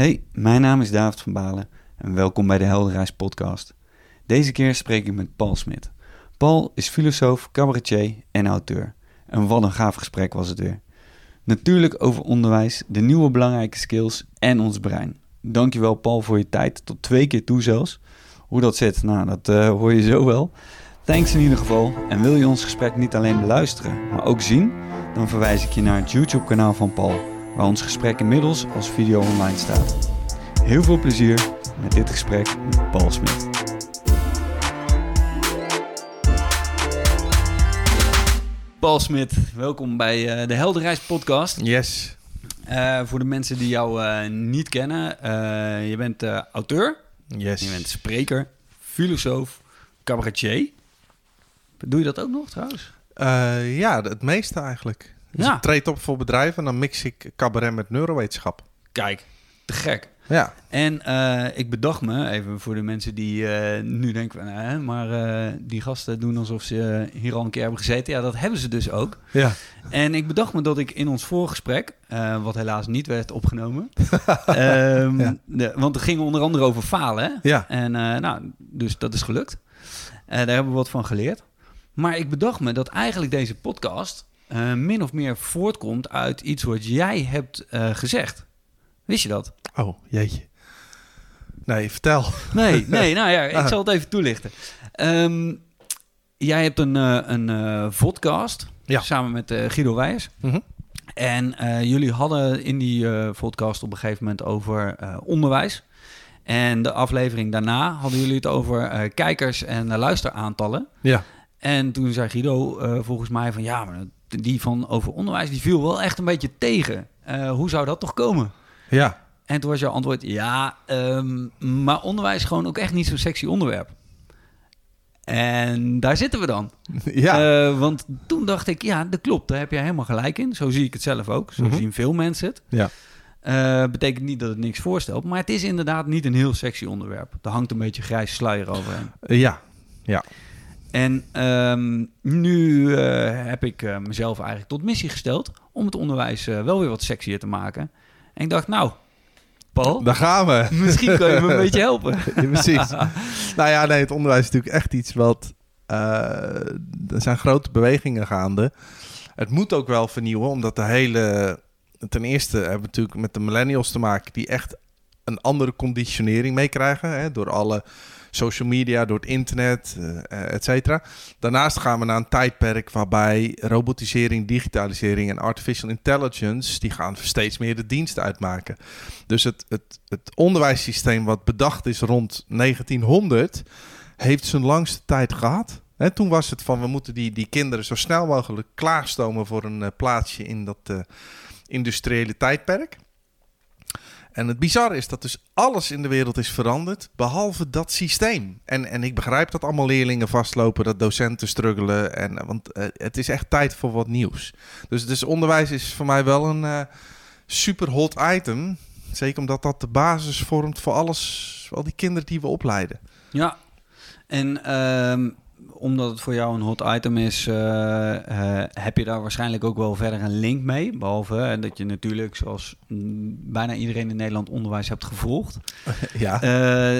Hey, mijn naam is David van Balen en welkom bij de Helderreis podcast. Deze keer spreek ik met Paul Smit. Paul is filosoof, cabaretier en auteur. En wat een gaaf gesprek was het weer. Natuurlijk over onderwijs, de nieuwe belangrijke skills en ons brein. Dankjewel Paul voor je tijd, tot twee keer toe zelfs. Hoe dat zit, nou dat uh, hoor je zo wel. Thanks in ieder geval. En wil je ons gesprek niet alleen beluisteren, maar ook zien? Dan verwijs ik je naar het YouTube kanaal van Paul waar ons gesprek inmiddels als video online staat. Heel veel plezier met dit gesprek met Paul Smit. Paul Smit, welkom bij uh, de Helderreis podcast. Yes. Uh, voor de mensen die jou uh, niet kennen, je bent auteur. Yes. Je bent spreker, filosoof, cabaretier. Doe je dat ook nog trouwens? ja, het meeste eigenlijk. Dus ja. ik treed op voor bedrijven en dan mix ik cabaret met neurowetenschap. Kijk, te gek. Ja. En uh, ik bedacht me, even voor de mensen die uh, nu denken van... Maar die gasten doen alsof ze hier al een keer hebben gezeten. Ja, dat hebben ze dus ook. Ja. En ik bedacht me dat ik in ons voorgesprek, wat helaas niet werd opgenomen... um, ja. de, want het ging onder andere over falen, hè? Ja. En nou, dus dat is gelukt. daar hebben we wat van geleerd. Maar ik bedacht me dat eigenlijk deze podcast uh, min of meer voortkomt uit iets wat jij hebt uh, gezegd. Wist je dat? Oh, jeetje. Nee, vertel. Nee, nee nou ja, ik ah. zal het even toelichten. Um, jij hebt een, uh, een podcast ja. samen met Guido Wijers. Mm -hmm. En jullie hadden in die podcast op een gegeven moment over onderwijs. En de aflevering daarna hadden jullie het over kijkers en luisteraantallen. Ja. En toen zei Guido volgens mij van ja, maar die van over onderwijs, die viel wel echt een beetje tegen. Uh, hoe zou dat toch komen? Ja. En toen was jouw antwoord, ja, um, maar onderwijs is gewoon ook echt niet zo'n sexy onderwerp. En daar zitten we dan. Ja. Uh, want toen dacht ik, ja, dat klopt. Daar heb jij helemaal gelijk in. Zo zie ik het zelf ook. Zo mm -hmm. zien veel mensen het. Ja. Uh, betekent niet dat het niks voorstelt. Maar het is inderdaad niet een heel sexy onderwerp. Er hangt een beetje grijs sluier overheen. ja, ja. En um, nu uh, heb ik uh, mezelf eigenlijk tot missie gesteld om het onderwijs uh, wel weer wat sexier te maken. En ik dacht, nou, Paul, daar gaan we. Misschien kun je me een beetje helpen. ja, precies. nou ja, nee, het onderwijs is natuurlijk echt iets wat. er zijn grote bewegingen gaande. Het moet ook wel vernieuwen, omdat de hele. Ten eerste hebben we natuurlijk met de millennials te maken die echt een andere conditionering meekrijgen. Door alle social media, door het internet, uh, et cetera. Daarnaast gaan we naar een tijdperk waarbij robotisering, digitalisering en artificial intelligence... die gaan steeds meer de dienst uitmaken. Dus het, het, het onderwijssysteem wat bedacht is rond 1900... heeft zijn langste tijd gehad. Toen was het van we moeten die, die kinderen zo snel mogelijk klaarstomen voor een uh, plaatsje in dat uh, industriële tijdperk. En het bizarre is dat dus alles in de wereld is veranderd, behalve dat systeem. En, en ik begrijp dat allemaal leerlingen vastlopen, dat docenten struggelen. En, want uh, het is echt tijd voor wat nieuws. Dus, dus onderwijs is voor mij wel een uh, super hot item. Zeker omdat dat de basis vormt voor alles, al die kinderen die we opleiden. Ja, en um, omdat het voor jou een hot item is, uh, uh, heb je daar waarschijnlijk ook wel verder een link mee. Behalve uh, dat je natuurlijk, zoals bijna iedereen in Nederland, onderwijs hebt gevolgd. Ja.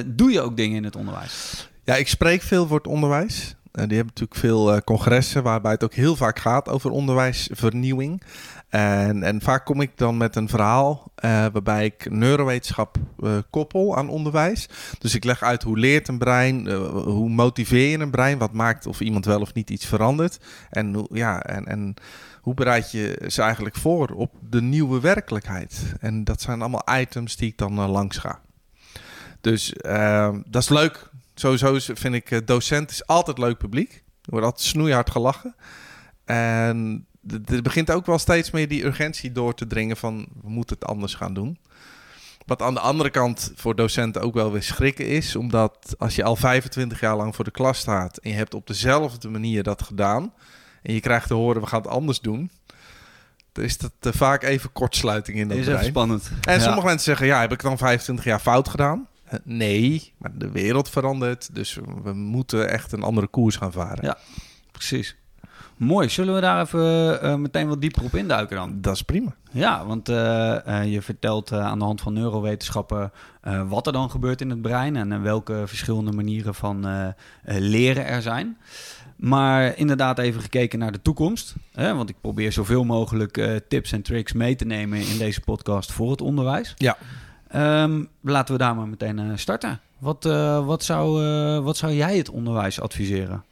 doe je ook dingen in het onderwijs? Ja, ik spreek veel voor het onderwijs. die hebben natuurlijk veel congressen waarbij het ook heel vaak gaat over onderwijsvernieuwing. En, en vaak kom ik dan met een verhaal uh, waarbij ik neurowetenschap uh, koppel aan onderwijs. Dus ik leg uit hoe leert een brein, uh, hoe motiveer je een brein, wat maakt of iemand wel of niet iets verandert. En, hoe, ja, en, en hoe bereid je ze eigenlijk voor op de nieuwe werkelijkheid. En dat zijn allemaal items die ik dan langs ga. Dus dat is leuk. Sowieso vind ik docent is altijd leuk publiek. Er wordt altijd snoeihard gelachen. En er begint ook wel steeds meer die urgentie door te dringen van we moeten het anders gaan doen. Wat aan de andere kant voor docenten ook wel weer schrikken is, omdat als je al 25 jaar lang voor de klas staat en je hebt op dezelfde manier dat gedaan en je krijgt te horen we gaan het anders doen, dan is dat uh, vaak even kortsluiting in dat is brein. spannend. En ja. sommige mensen zeggen ja, heb ik dan 25 jaar fout gedaan? Uh, nee, maar de wereld verandert, dus we moeten echt een andere koers gaan varen. Ja, precies. Mooi. Zullen we daar even eh, meteen wat dieper op induiken dan? Dat is prima. Ja, want eh, eh, je vertelt aan de hand van neurowetenschappen wat er dan gebeurt in het brein en welke verschillende manieren van leren er zijn. Maar inderdaad even gekeken naar de toekomst. Hè? Want ik probeer zoveel mogelijk tips en tricks mee te nemen in deze podcast voor het onderwijs. Ja. Um, laten we daar maar meteen starten. Wat, wat, zou, wat zou jij het onderwijs adviseren?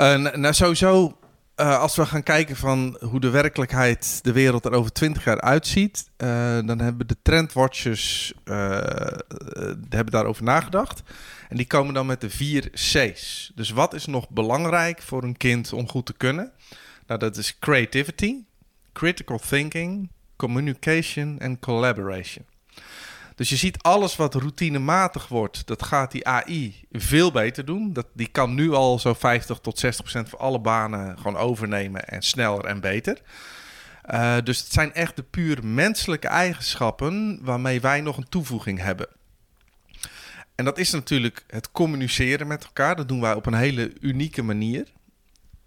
Uh, nou, sowieso, uh, als we gaan kijken van hoe de werkelijkheid, de wereld er over twintig jaar uitziet, uh, dan hebben de trendwatchers hebben daarover nagedacht. En die komen dan met de vier C's. Dus wat is nog belangrijk voor een kind om goed te kunnen? Nou, dat is creativity, critical thinking, communication en collaboration. Dus je ziet alles wat routinematig wordt, dat gaat die AI veel beter doen. Dat, die kan nu al zo 50 tot 60 procent van alle banen gewoon overnemen en sneller en beter. Uh, dus het zijn echt de puur menselijke eigenschappen waarmee wij nog een toevoeging hebben. En dat is natuurlijk het communiceren met elkaar. Dat doen wij op een hele unieke manier.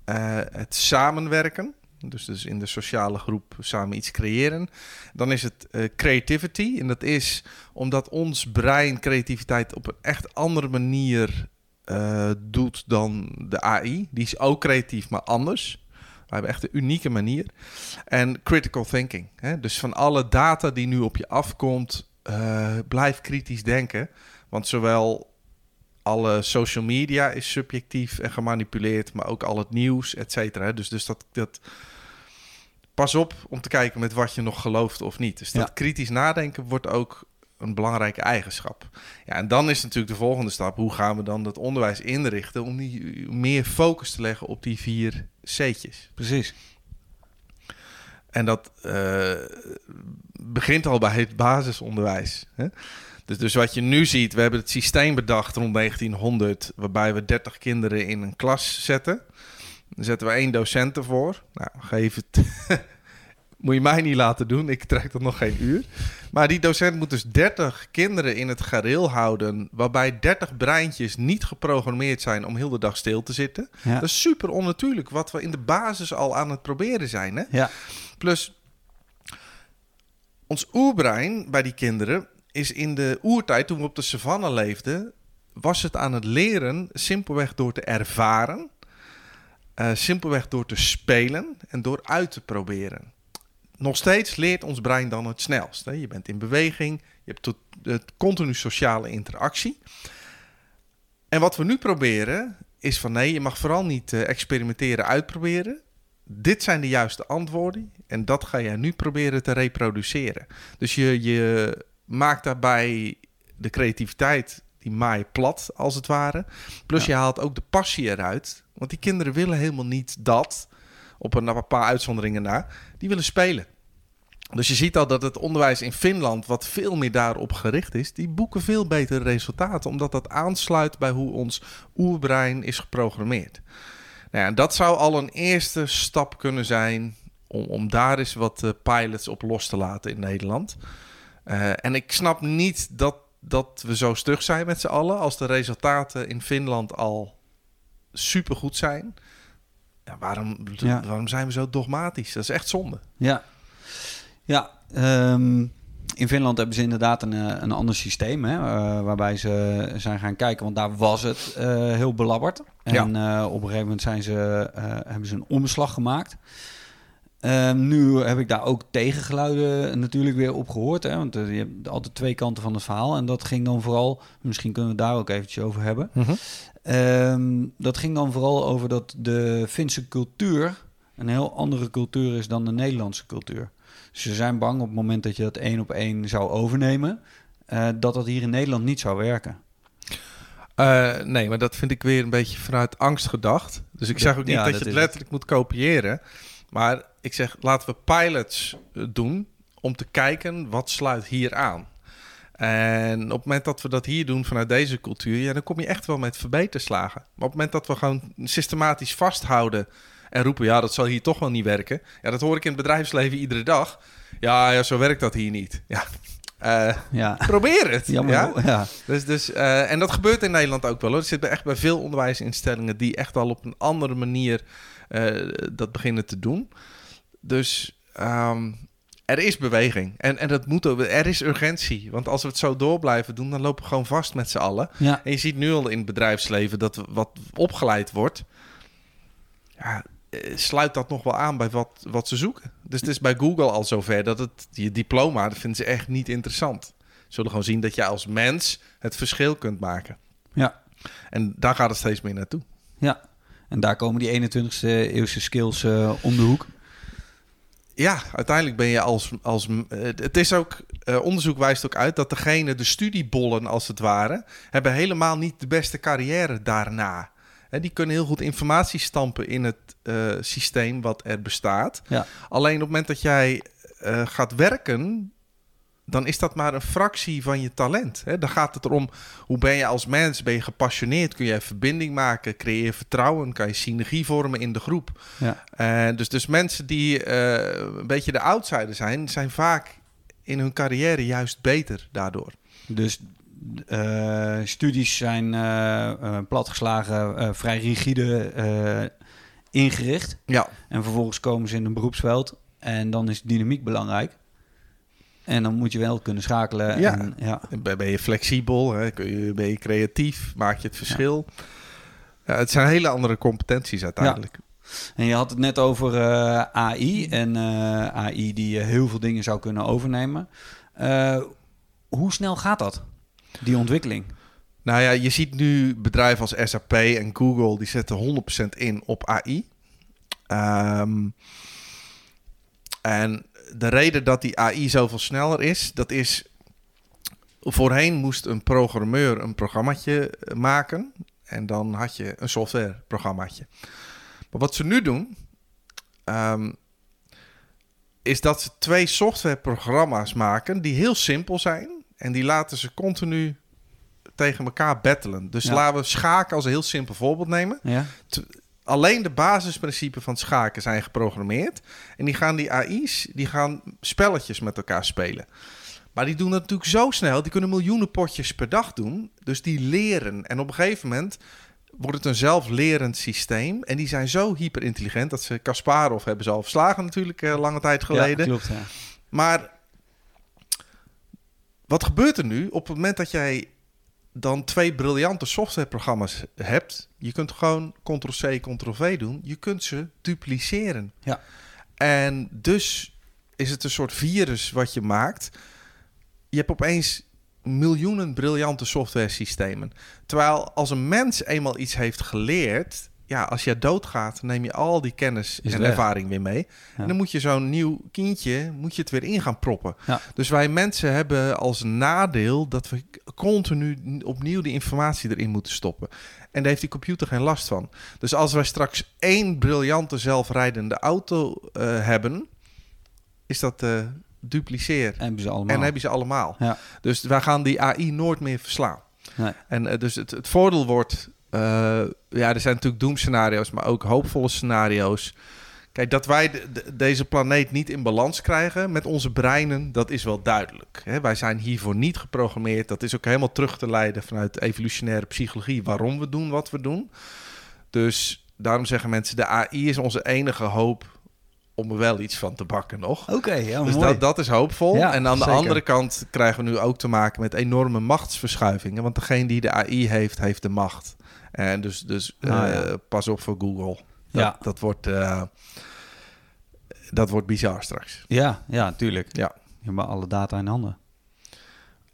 Uh, het samenwerken. Dus, dus in de sociale groep samen iets creëren. Dan is het uh, creativity. En dat is omdat ons brein creativiteit op een echt andere manier uh, doet dan de AI. Die is ook creatief, maar anders. We hebben echt een unieke manier. En critical thinking. Hè? Dus van alle data die nu op je afkomt, uh, blijf kritisch denken. Want zowel alle social media is subjectief en gemanipuleerd, maar ook al het nieuws, et cetera. Dus, dus dat, dat pas op om te kijken met wat je nog gelooft of niet. Dus dat kritisch nadenken wordt ook een belangrijke eigenschap. Ja, en dan is natuurlijk de volgende stap: hoe gaan we dan het onderwijs inrichten om die meer focus te leggen op die vier C'tjes? Precies. En dat uh, begint al bij het basisonderwijs. Hè? Dus, dus wat je nu ziet, we hebben het systeem bedacht rond 1900, waarbij we 30 kinderen in een klas zetten. Dan zetten we één docent ervoor. Nou, geef het. moet je mij niet laten doen. Ik trek dat nog geen uur. Maar die docent moet dus 30 kinderen in het gareel houden. Waarbij 30 breintjes niet geprogrammeerd zijn om heel de dag stil te zitten. Dat is super onnatuurlijk. Wat we in de basis al aan het proberen zijn. Hè? Ja. Plus, ons oerbrein bij die kinderen is in de oertijd, toen we op de savanne leefden, was het aan het leren simpelweg door te ervaren uh, simpelweg door te spelen en door uit te proberen. Nog steeds leert ons brein dan het snelst. Hè? Je bent in beweging, je hebt tot, het continu sociale interactie. En wat we nu proberen is van nee, je mag vooral niet uh, experimenteren, uitproberen. Dit zijn de juiste antwoorden en dat ga jij nu proberen te reproduceren. Dus je, je maakt daarbij de creativiteit die maai plat, als het ware. Plus je haalt ook de passie eruit. Want die kinderen willen helemaal niet dat, op een, paar uitzonderingen na, die willen spelen. Dus je ziet al dat het onderwijs in Finland, wat veel meer daarop gericht is, die boeken veel betere resultaten, omdat dat aansluit bij hoe ons oerbrein is geprogrammeerd. Nou ja, dat zou al een eerste stap kunnen zijn om, daar eens wat uh, pilots op los te laten in Nederland. Uh, en ik snap niet dat dat we zo stug zijn met z'n allen. Als de resultaten in Finland al supergoed zijn. Ja, waarom, waarom zijn we zo dogmatisch? Dat is echt zonde. Ja, ja ehm, in Finland hebben ze inderdaad een, eh, een ander systeem. Hè, uh, waarbij ze zijn gaan kijken, want daar was het uh, heel belabberd. En ja. op een gegeven moment zijn ze, hebben ze een omslag gemaakt. Um, nu heb ik daar ook tegengeluiden natuurlijk weer op gehoord. Hè? Want uh, je hebt altijd twee kanten van het verhaal. En dat ging dan vooral, misschien kunnen we het daar ook eventjes over hebben. Mm -hmm. Um, dat ging dan vooral over dat de Finse cultuur een heel andere cultuur is dan de Nederlandse cultuur. Dus ze zijn bang op het moment dat je dat één op één zou overnemen, uh, dat dat hier in Nederland niet zou werken. Uh, nee, maar dat vind ik weer een beetje vanuit angst gedacht. Dus ik zeg ook niet ja, dat, dat, je het letterlijk het. moet kopiëren. Maar ik zeg, laten we pilots eh, doen om te kijken wat sluit hier aan. En op het moment dat we dat hier doen vanuit deze cultuur, ja, dan kom je echt wel met verbeterslagen. Maar op het moment dat we gewoon systematisch vasthouden en roepen, ja, dat zal hier toch wel niet werken. Ja, dat hoor ik in het bedrijfsleven iedere dag. Ja, ja zo werkt dat hier niet. Ja, uh, ja. Probeer het. Jammer, ja? ja. Dus, dus, uh, en dat gebeurt in Nederland ook wel. Hoor. Er zitten echt bij veel onderwijsinstellingen die echt al op een andere manier eh, dat beginnen te doen. Dus ehm, er is beweging. En, en dat moet ook, er is urgentie. Want als we het zo door blijven doen, dan lopen we gewoon vast met z'n allen. Ja. En je ziet nu al in het bedrijfsleven dat wat opgeleid wordt. Ja, eh, sluit dat nog wel aan bij wat, wat ze zoeken. Dus het is bij Google al zover dat het je diploma, dat vinden ze echt niet interessant. Ze zullen gewoon zien dat je als mens het verschil kunt maken. Ja. En daar gaat het steeds meer naartoe. Ja. En daar komen die 21ste eeuwse skills eh, om de hoek. Ja, uiteindelijk ben je als. als eh, het is ook. eh, onderzoek wijst ook uit dat degene, de studiebollen als het ware. hebben helemaal niet de beste carrière daarna. Hè, die kunnen heel goed informatie stampen in het eh, systeem wat er bestaat. Ja. Alleen op het moment dat jij gaat werken. Dan is dat maar een fractie van je talent. Hè? Dan gaat het erom hoe ben je als mens, ben je gepassioneerd, kun je verbinding maken, creëer vertrouwen, kan je synergie vormen in de groep. Ja. En dus, dus mensen die eh, een beetje de outsider zijn, zijn vaak in hun carrière juist beter daardoor. Dus eh, studies zijn eh, eh, platgeslagen, eh, vrij rigide eh, ingericht. Ja, En vervolgens komen ze in een beroepsveld. En dan is dynamiek belangrijk. En dan moet je wel kunnen schakelen. Ja. En, ja. ben ben je flexibel, hè? Kun je, ben je creatief, maak je het verschil. Ja, het zijn hele andere competenties uiteindelijk. En je had het net over eh, AI. En eh, AI die eh, heel veel dingen zou kunnen overnemen. Eh, hoe snel gaat dat? Die ontwikkeling? Nou ja, je ziet nu bedrijven als SAP en Google, die zetten 100% in op AI. Ehm, en de reden dat die AI zoveel sneller is, dat is... Voorheen moest een programmeur een programmaatje eh, maken. En dan had je een softwareprogrammaatje. Maar wat ze nu doen, ehm, is dat ze twee softwareprogramma's maken die heel simpel zijn. En die laten ze continu tegen elkaar battelen. Dus Ja. laten we schaken als een heel simpel voorbeeld nemen. Ja? Alleen de basisprincipes van schaken zijn geprogrammeerd. En die gaan die AI's, die gaan spelletjes met elkaar spelen. Maar die doen dat natuurlijk zo snel. Die kunnen miljoenen potjes per dag doen. Dus die leren. En op een gegeven moment wordt het een zelflerend systeem. En die zijn zo hyperintelligent dat ze Kasparov hebben ze al verslagen natuurlijk eh, lange tijd geleden. Ja, klopt. Ja. Maar wat gebeurt er nu op het moment dat jij dan twee briljante softwareprogramma's hebt? Je kunt gewoon Ctrl-C, Ctrl-V doen. Je kunt ze dupliceren. Ja. En dus is het een soort virus wat je maakt. Je hebt opeens miljoenen briljante software systemen. Terwijl als een mens eenmaal iets heeft geleerd... Ja, als jij doodgaat, neem je al die kennis Is en weg. ervaring weer mee. Ja. En dan moet je zo'n nieuw kindje, moet je het weer in gaan proppen. Ja. Dus wij mensen hebben als nadeel dat we continu opnieuw die informatie erin moeten stoppen. En daar heeft die computer geen last van. Dus als wij straks één briljante zelfrijdende auto eh, hebben, is dat eh dupliceer. Hebben ze allemaal. En dan heb je ze allemaal. Ja. Dus wij gaan die AI nooit meer verslaan. Nee. En eh, dus het, het voordeel wordt... eh, ja, er zijn natuurlijk doemscenario's, maar ook hoopvolle scenario's. Kijk, dat wij de- de- deze planeet niet in balans krijgen met onze breinen, dat is wel duidelijk. Hè? Wij zijn hiervoor niet geprogrammeerd. Dat is ook helemaal terug te leiden vanuit evolutionaire psychologie waarom we doen wat we doen. Dus daarom zeggen mensen, de AI is onze enige hoop om er wel iets van te bakken nog. Oké, ja, Dus mooi. dat, dat is hoopvol. Ja, en aan de andere kant krijgen we nu ook te maken met enorme machtsverschuivingen. Want degene die de AI heeft, heeft de macht. En dus, dus Ah, eh, ja. pas op voor Google. Dat, Ja. dat, wordt, eh, dat wordt bizar straks. Ja, ja, tuurlijk. Ja. Je hebt alle data in handen.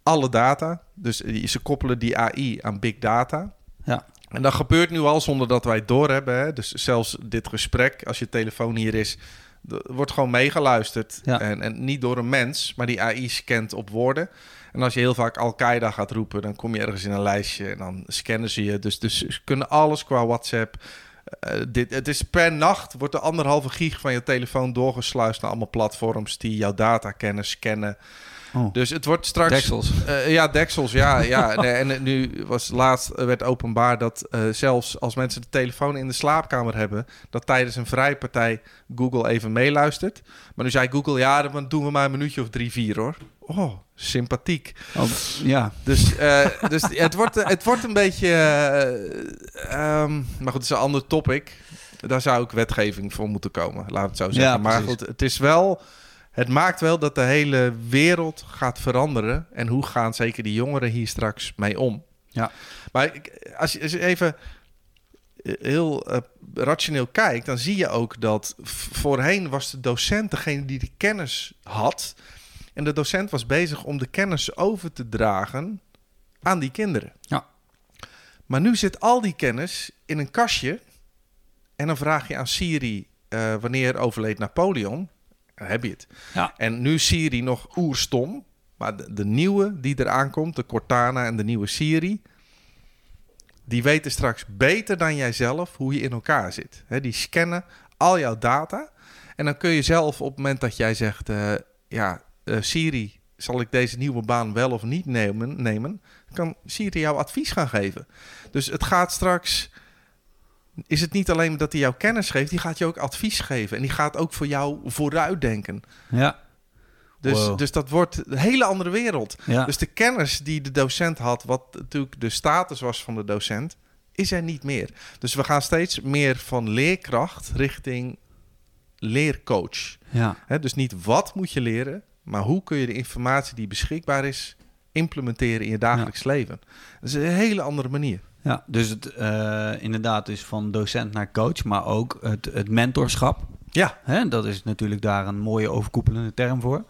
Alle data. Dus die- ze koppelen die AI aan big data. Ja. En dat gebeurt nu al zonder dat wij het doorhebben. Hè? Dus zelfs dit gesprek, als je telefoon hier is, wordt gewoon meegeluisterd. Ja. En, en niet door een mens, maar die AI scant op woorden. En als je heel vaak Al-Qaeda gaat roepen, dan kom je ergens in een lijstje en dan scannen ze je. Dus, dus ze kunnen alles qua WhatsApp. Eh, dit, het is per nacht wordt de anderhalve gig van je telefoon doorgesluist naar allemaal platforms die jouw data kennen, scannen. Oh. Dus het wordt straks. Deksels. Eh, ja, deksels, ja. ja. Nee, en nu was laatst eh, werd openbaar dat eh, zelfs als mensen de telefoon in de slaapkamer hebben, dat tijdens een vrijpartij Google even meeluistert. Maar nu zei Google, ja, dan doen we maar een minuutje of drie, vier hoor. Oh, sympathiek. Oh, ja, Dus, eh, dus het, wordt, het wordt een beetje. eh, ehm, maar goed, het is een ander topic. daar zou ook wetgeving voor moeten komen, laat het zo zeggen. Ja, maar goed, het is wel... Het maakt wel dat de hele wereld gaat veranderen. En hoe gaan zeker die jongeren hier straks mee om? Ja. Maar als je, als je even eh, heel eh, rationeel kijkt, dan zie je ook dat voorheen was de docent degene die de kennis had. En de docent was bezig om de kennis over te dragen aan die kinderen. Ja. Maar nu zit al die kennis in een kastje. En dan vraag je aan Siri eh, wanneer overleed Napoleon. Heb je het. Ja. En nu Siri nog oerstom. Maar de, de nieuwe die eraan komt, de Cortana en de nieuwe Siri... die weten straks beter dan jijzelf hoe je in elkaar zit. Hè, die scannen al jouw data. En dan kun je zelf op het moment dat jij zegt... eh, ja, eh, Siri, zal ik deze nieuwe baan wel of niet nemen? nemen kan Siri jou advies gaan geven. Dus het gaat straks... Is het niet alleen dat hij jou kennis geeft, die gaat je ook advies geven. En die gaat ook voor jou vooruitdenken. Ja. Dus, Wow. dus dat wordt een hele andere wereld. Ja. Dus de kennis die de docent had, wat natuurlijk de status was van de docent, is er niet meer. Dus we gaan steeds meer van leerkracht richting leercoach. ja. Dus niet wat moet je leren, maar hoe kun je de informatie die beschikbaar is implementeren in je dagelijks leven. Dat is een hele andere manier. Ja, dus het eh, inderdaad is van docent naar coach, maar ook het, het mentorschap. Ja. Hè? Dat is natuurlijk daar een mooie overkoepelende term voor.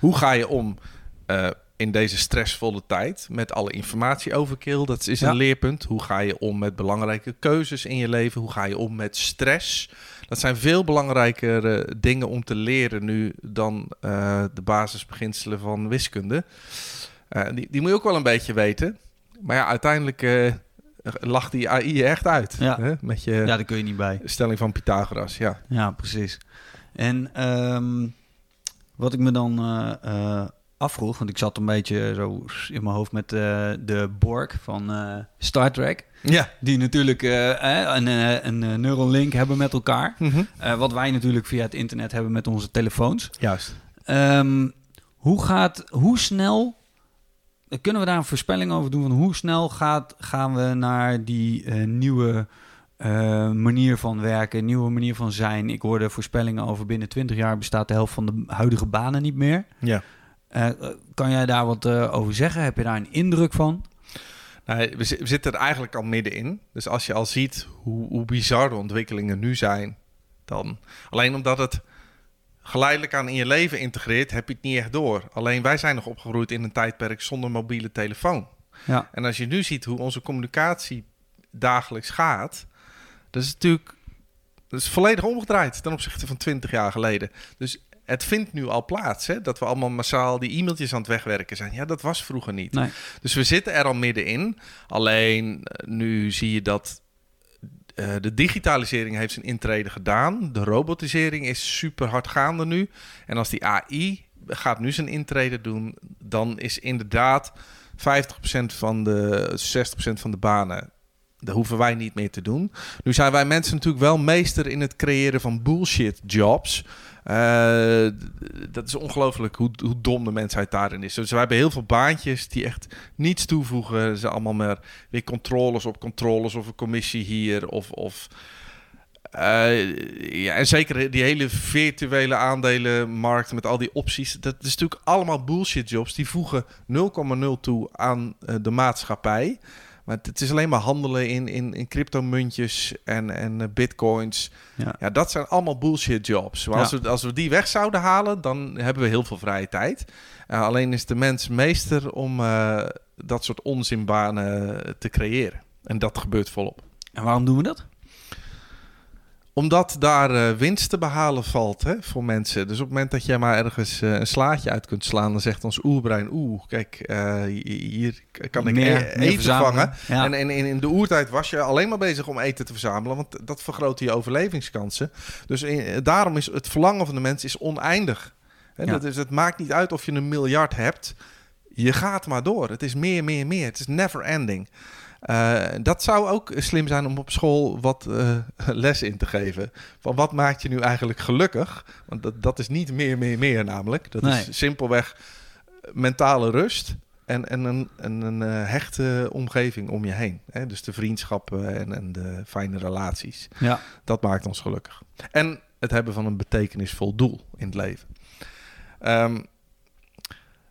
Hoe ga je om eh, in deze stressvolle tijd met alle informatie overkill? Dat is Ja. een leerpunt. Hoe ga je om met belangrijke keuzes in je leven? Hoe ga je om met stress? Dat zijn veel belangrijkere dingen om te leren nu dan eh, de basisbeginselen van wiskunde. Die, die moet je ook wel een beetje weten. Maar ja, uiteindelijk lacht die AI je echt uit. Ja. Hè? Met je Ja, daar kun je niet bij. stelling van Pythagoras. Ja. Ja, precies. En ehm, wat ik me dan eh, eh, afvroeg, want ik zat een beetje zo in mijn hoofd met eh, de Borg van Star Trek. Ja. Die natuurlijk een, een eh, neural link hebben met elkaar. Mhm. Wat wij natuurlijk via het internet hebben met onze telefoons. Juist. Ehm, hoe gaat, hoe snel, kunnen we daar een voorspelling over doen van hoe snel gaat, gaan we naar die eh, nieuwe eh, manier van werken, nieuwe manier van zijn? Ik hoorde voorspellingen over binnen 20 jaar bestaat de helft van de huidige banen niet meer. Ja. Eh, kan jij daar wat eh, over zeggen? Heb je daar een indruk van? Nou, we zitten er eigenlijk al middenin. Dus als je al ziet hoe, hoe bizar de ontwikkelingen nu zijn, dan alleen omdat het geleidelijk aan in je leven integreert, heb je het niet echt door. Alleen wij zijn nog opgegroeid in een tijdperk zonder mobiele telefoon. Ja, En als je nu ziet hoe onze communicatie dagelijks gaat, dat is natuurlijk dat is volledig omgedraaid ten opzichte van 20 jaar geleden. Dus het vindt nu al plaats, hè, dat we allemaal massaal die e-mailtjes aan het wegwerken zijn. Ja, dat was vroeger niet. nee. Dus we zitten er al middenin. Alleen eh, nu zie je dat eh, de digitalisering heeft zijn intrede gedaan. De robotisering is super hard gaande nu. En als die AI gaat nu zijn intrede doen, dan is inderdaad 50% van de 60% van de banen. Dat hoeven wij niet meer te doen. Nu zijn wij mensen natuurlijk wel meester in het creëren van bullshit jobs. Eh, dat is ongelooflijk hoe, hoe dom de mensheid daarin is. Dus wij hebben heel veel baantjes die echt niets toevoegen. Ze allemaal maar weer controles op controles of een commissie hier of... of eh, ja, en zeker die hele virtuele aandelenmarkt met al die opties. Dat is natuurlijk allemaal bullshit jobs. Die voegen 0,0 toe aan eh, de maatschappij. Maar het is alleen maar handelen in, in, in cryptomuntjes en, en eh, bitcoins. Ja. Ja, dat zijn allemaal bullshit jobs. Maar als, we, als we die weg zouden halen, dan hebben we heel veel vrije tijd. Eh, alleen is de mens meester om eh, dat soort onzinbanen te creëren. En dat gebeurt volop. En waarom doen we dat? Omdat daar eh, winst te behalen valt hè, voor mensen. Dus op het moment dat jij maar ergens eh, een slaatje uit kunt slaan, dan zegt ons oerbrein: Oeh, kijk, eh, hier kan ik Meer- e- eten vangen. Ja. En, en, in de oertijd was je alleen maar bezig om eten te verzamelen, want dat vergroot je overlevingskansen. Dus in- daarom is het verlangen van de mens is oneindig. Hè, Ja. dat is, het maakt niet uit of je een miljard hebt. Je gaat maar door. Het is meer, meer, meer. Het is never ending. Eh, dat zou ook slim zijn om op school wat eh, les in te geven. Van wat maakt je nu eigenlijk gelukkig? Want dat, dat is niet meer, meer, meer namelijk. Dat Nee. is simpelweg mentale rust. en, en een, en een eh, hechte omgeving om je heen. Hè? Dus de vriendschappen en, en de fijne relaties. Ja. Dat maakt ons gelukkig. En het hebben van een betekenisvol doel in het leven. Ehm,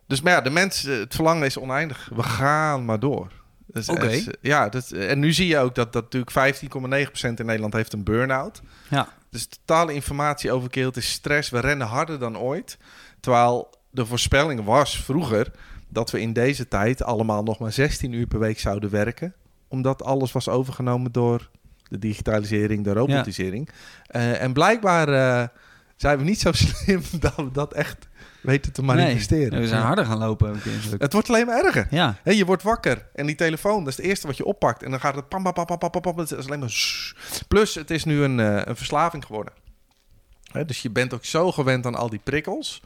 dus maar ja, de mens, eh, het verlangen is oneindig. We gaan maar door. Dus, Oké. eh, ja, dat, en nu zie je ook dat, dat natuurlijk 15,9% in Nederland heeft een burn-out. Ja. Dus totale informatie overkill, het is stress. We rennen harder dan ooit. Terwijl de voorspelling was vroeger dat we in deze tijd allemaal nog maar 16 uur per week zouden werken. Omdat alles was overgenomen door de digitalisering, de robotisering. Eh, en blijkbaar eh, zijn we niet zo slim dat we dat echt weten te manifesteren. Nee, we zijn harder gaan lopen. Het wordt alleen maar erger. Ja. Je wordt wakker en die telefoon, dat is het eerste wat je oppakt. En dan gaat het pam, pam, pam, pam, pam, pam, is alleen maar... Plus, het is nu een, eh, een verslaving geworden. Dus je bent ook zo gewend aan al die prikkels...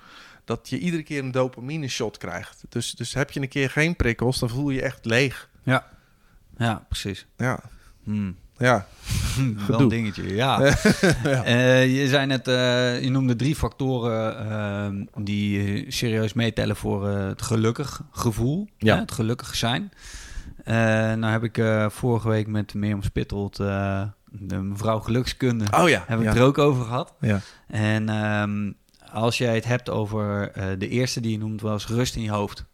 dat je iedere keer een dopamine shot krijgt. Dus, dus heb je een keer geen prikkels, dan voel je je echt leeg. Ja. Ja, precies. Ja, Hmm. Ja. Wel een dingetje, ja. Ja. Eh, je zei net, eh, je noemde drie factoren eh, die serieus meetellen voor het gelukkig gevoel, Ja. hè, het gelukkig zijn. Nou heb ik vorige week met Mirjam Spittelt, eh, de mevrouw gelukskunde, Oh ja. heb ik ja. er ook over gehad. Ja. En ehm, als jij het hebt over de eerste die je noemt, was rust in je hoofd.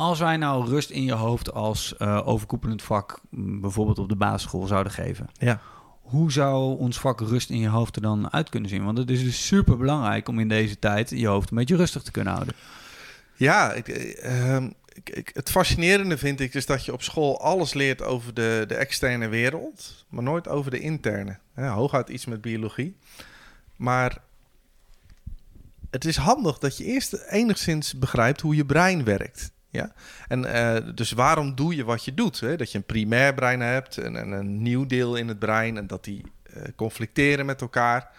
Als wij nou rust in je hoofd als eh, overkoepelend vak, m, bijvoorbeeld op de basisschool, zouden geven, Ja. hoe zou ons vak rust in je hoofd er dan uit kunnen zien? Want het is dus super belangrijk om in deze tijd je hoofd een beetje rustig te kunnen houden. Ja, ik, eh, ehm, ik, ik- het fascinerende vind ik is dat je op school alles leert over de, de externe wereld, maar nooit over de interne. Ja, hooguit iets met biologie. Maar het is handig dat je eerst enigszins begrijpt hoe je brein werkt. Ja? En eh, dus waarom doe je wat je doet? Hè? Dat je een primair brein hebt en, en een nieuw deel in het brein en dat die eh, conflicteren met elkaar.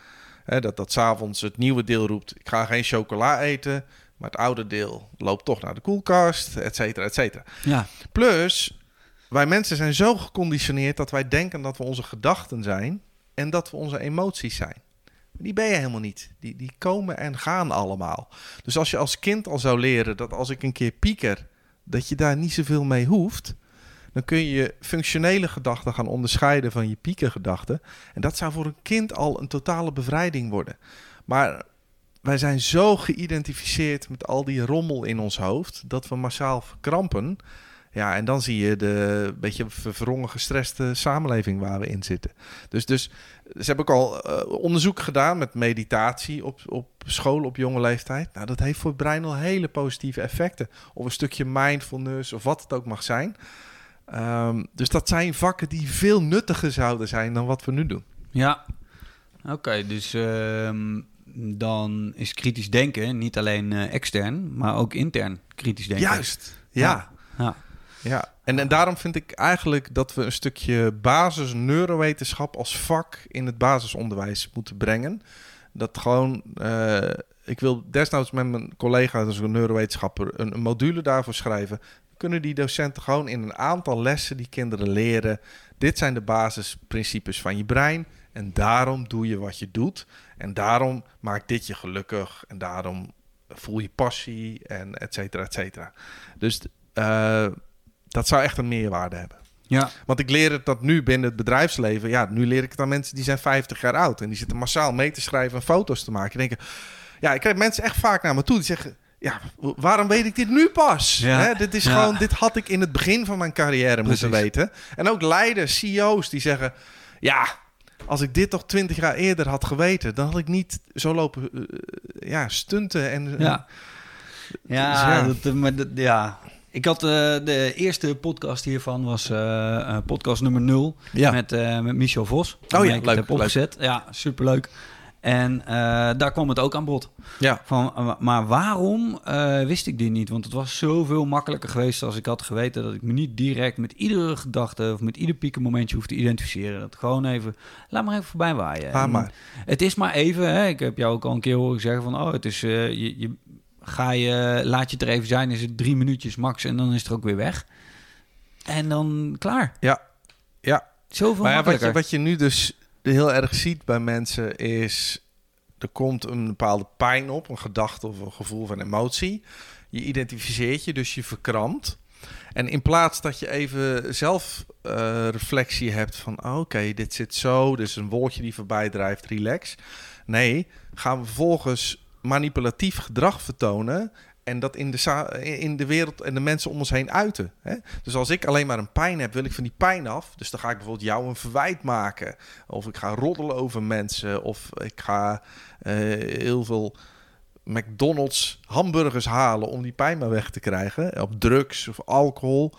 Hè, dat dat s'avonds het nieuwe deel roept: ik ga geen chocola eten. Maar het oude deel loopt toch naar de koelkast, et cetera, et cetera. Ja, Plus, wij mensen zijn zo geconditioneerd dat wij denken dat we onze gedachten zijn en dat we onze emoties zijn. Die ben je helemaal niet. Die, die komen en gaan allemaal. Dus als je als kind al zou leren dat als ik een keer pieker, dat je daar niet zoveel mee hoeft, dan kun je je functionele gedachten gaan onderscheiden van je piekergedachten. En dat zou voor een kind al een totale bevrijding worden. Maar wij zijn zo geïdentificeerd met al die rommel in ons hoofd dat we massaal verkrampen. Ja, en dan zie je de beetje verwrongen, gestreste samenleving waar we in zitten. Dus, dus ze hebben ook al eh, onderzoek gedaan met meditatie op, op school op jonge leeftijd. Nou, dat heeft voor het brein al hele positieve effecten. Of een stukje mindfulness of wat het ook mag zijn. Ehm, dus dat zijn vakken die veel nuttiger zouden zijn dan wat we nu doen. ja. Oké, dus ehm, dan is kritisch denken niet alleen eh, extern, maar ook intern kritisch denken. Juist, ja. Ja. Ja, en, en daarom vind ik eigenlijk dat we een stukje basis neurowetenschap als vak in het basisonderwijs moeten brengen. Dat gewoon, eh, ik wil desnoods met mijn collega, dus een neurowetenschapper, een, een module daarvoor schrijven. Kunnen die docenten gewoon in een aantal lessen die kinderen leren. Dit zijn de basisprincipes van je brein. En daarom doe je wat je doet. En daarom maakt dit je gelukkig. En daarom voel je passie en et cetera, et cetera. Dus eh, dat zou echt een meerwaarde hebben. ja. Want ik leer het dat nu binnen het bedrijfsleven. Ja, nu leer ik het aan mensen die zijn 50 jaar oud. En die zitten massaal mee te schrijven en foto's te maken. Die denken, ja, ik krijg mensen echt vaak naar me toe die zeggen... Ja, waarom weet ik dit nu pas? Ja, Hè, dit is ja. gewoon, dit had ik in het begin van mijn carrière moeten weten. En ook leiders, CEO's die zeggen... Ja, als ik dit toch 20 jaar eerder had geweten... dan had ik niet zo lopen eh, ja, stunten en... Ja. Ja, Dus ja. Dat, eh, maar dat, ja. Ik had eh, de eerste podcast hiervan, was eh, eh, podcast nummer 0 Ja. met, eh, met Michel Vos. ja, waarmee ik leuk, heb leuk. opgezet. Ja, superleuk. En daar kwam het ook aan bod. ja. Van, maar waarom wist ik dit niet? Want het was zoveel makkelijker geweest als ik had geweten dat ik me niet direct met iedere gedachte of met ieder piekenmomentje hoef te identificeren. Dat gewoon even, laat maar even voorbij waaien. En maar. Het is maar even, hè? ik heb jou ook al een keer horen zeggen van, oh, het is, je, je, ga je, laat je het er even zijn, is het drie minuutjes max en dan is het er ook weer weg. En dan klaar. Ja. Ja. Zoveel Maar ja, wat, je, wat je nu dus heel erg ziet bij mensen is... er komt een bepaalde pijn op, een gedachte of een gevoel van emotie. Je identificeert je, dus je verkrampt. En in plaats dat je even zelf eh, reflectie hebt van... oh, oké, dit zit zo, dit is een wolkje die voorbij drijft, relax. Nee, gaan we vervolgens manipulatief gedrag vertonen... en dat in de, in de wereld en de mensen om ons heen uiten. Hè? Dus als ik alleen maar een pijn heb, wil ik van die pijn af. Dus dan ga ik bijvoorbeeld jou een verwijt maken. Of ik ga roddelen over mensen. Of ik ga eh, heel veel McDonald's hamburgers halen om die pijn maar weg te krijgen. Op drugs of alcohol.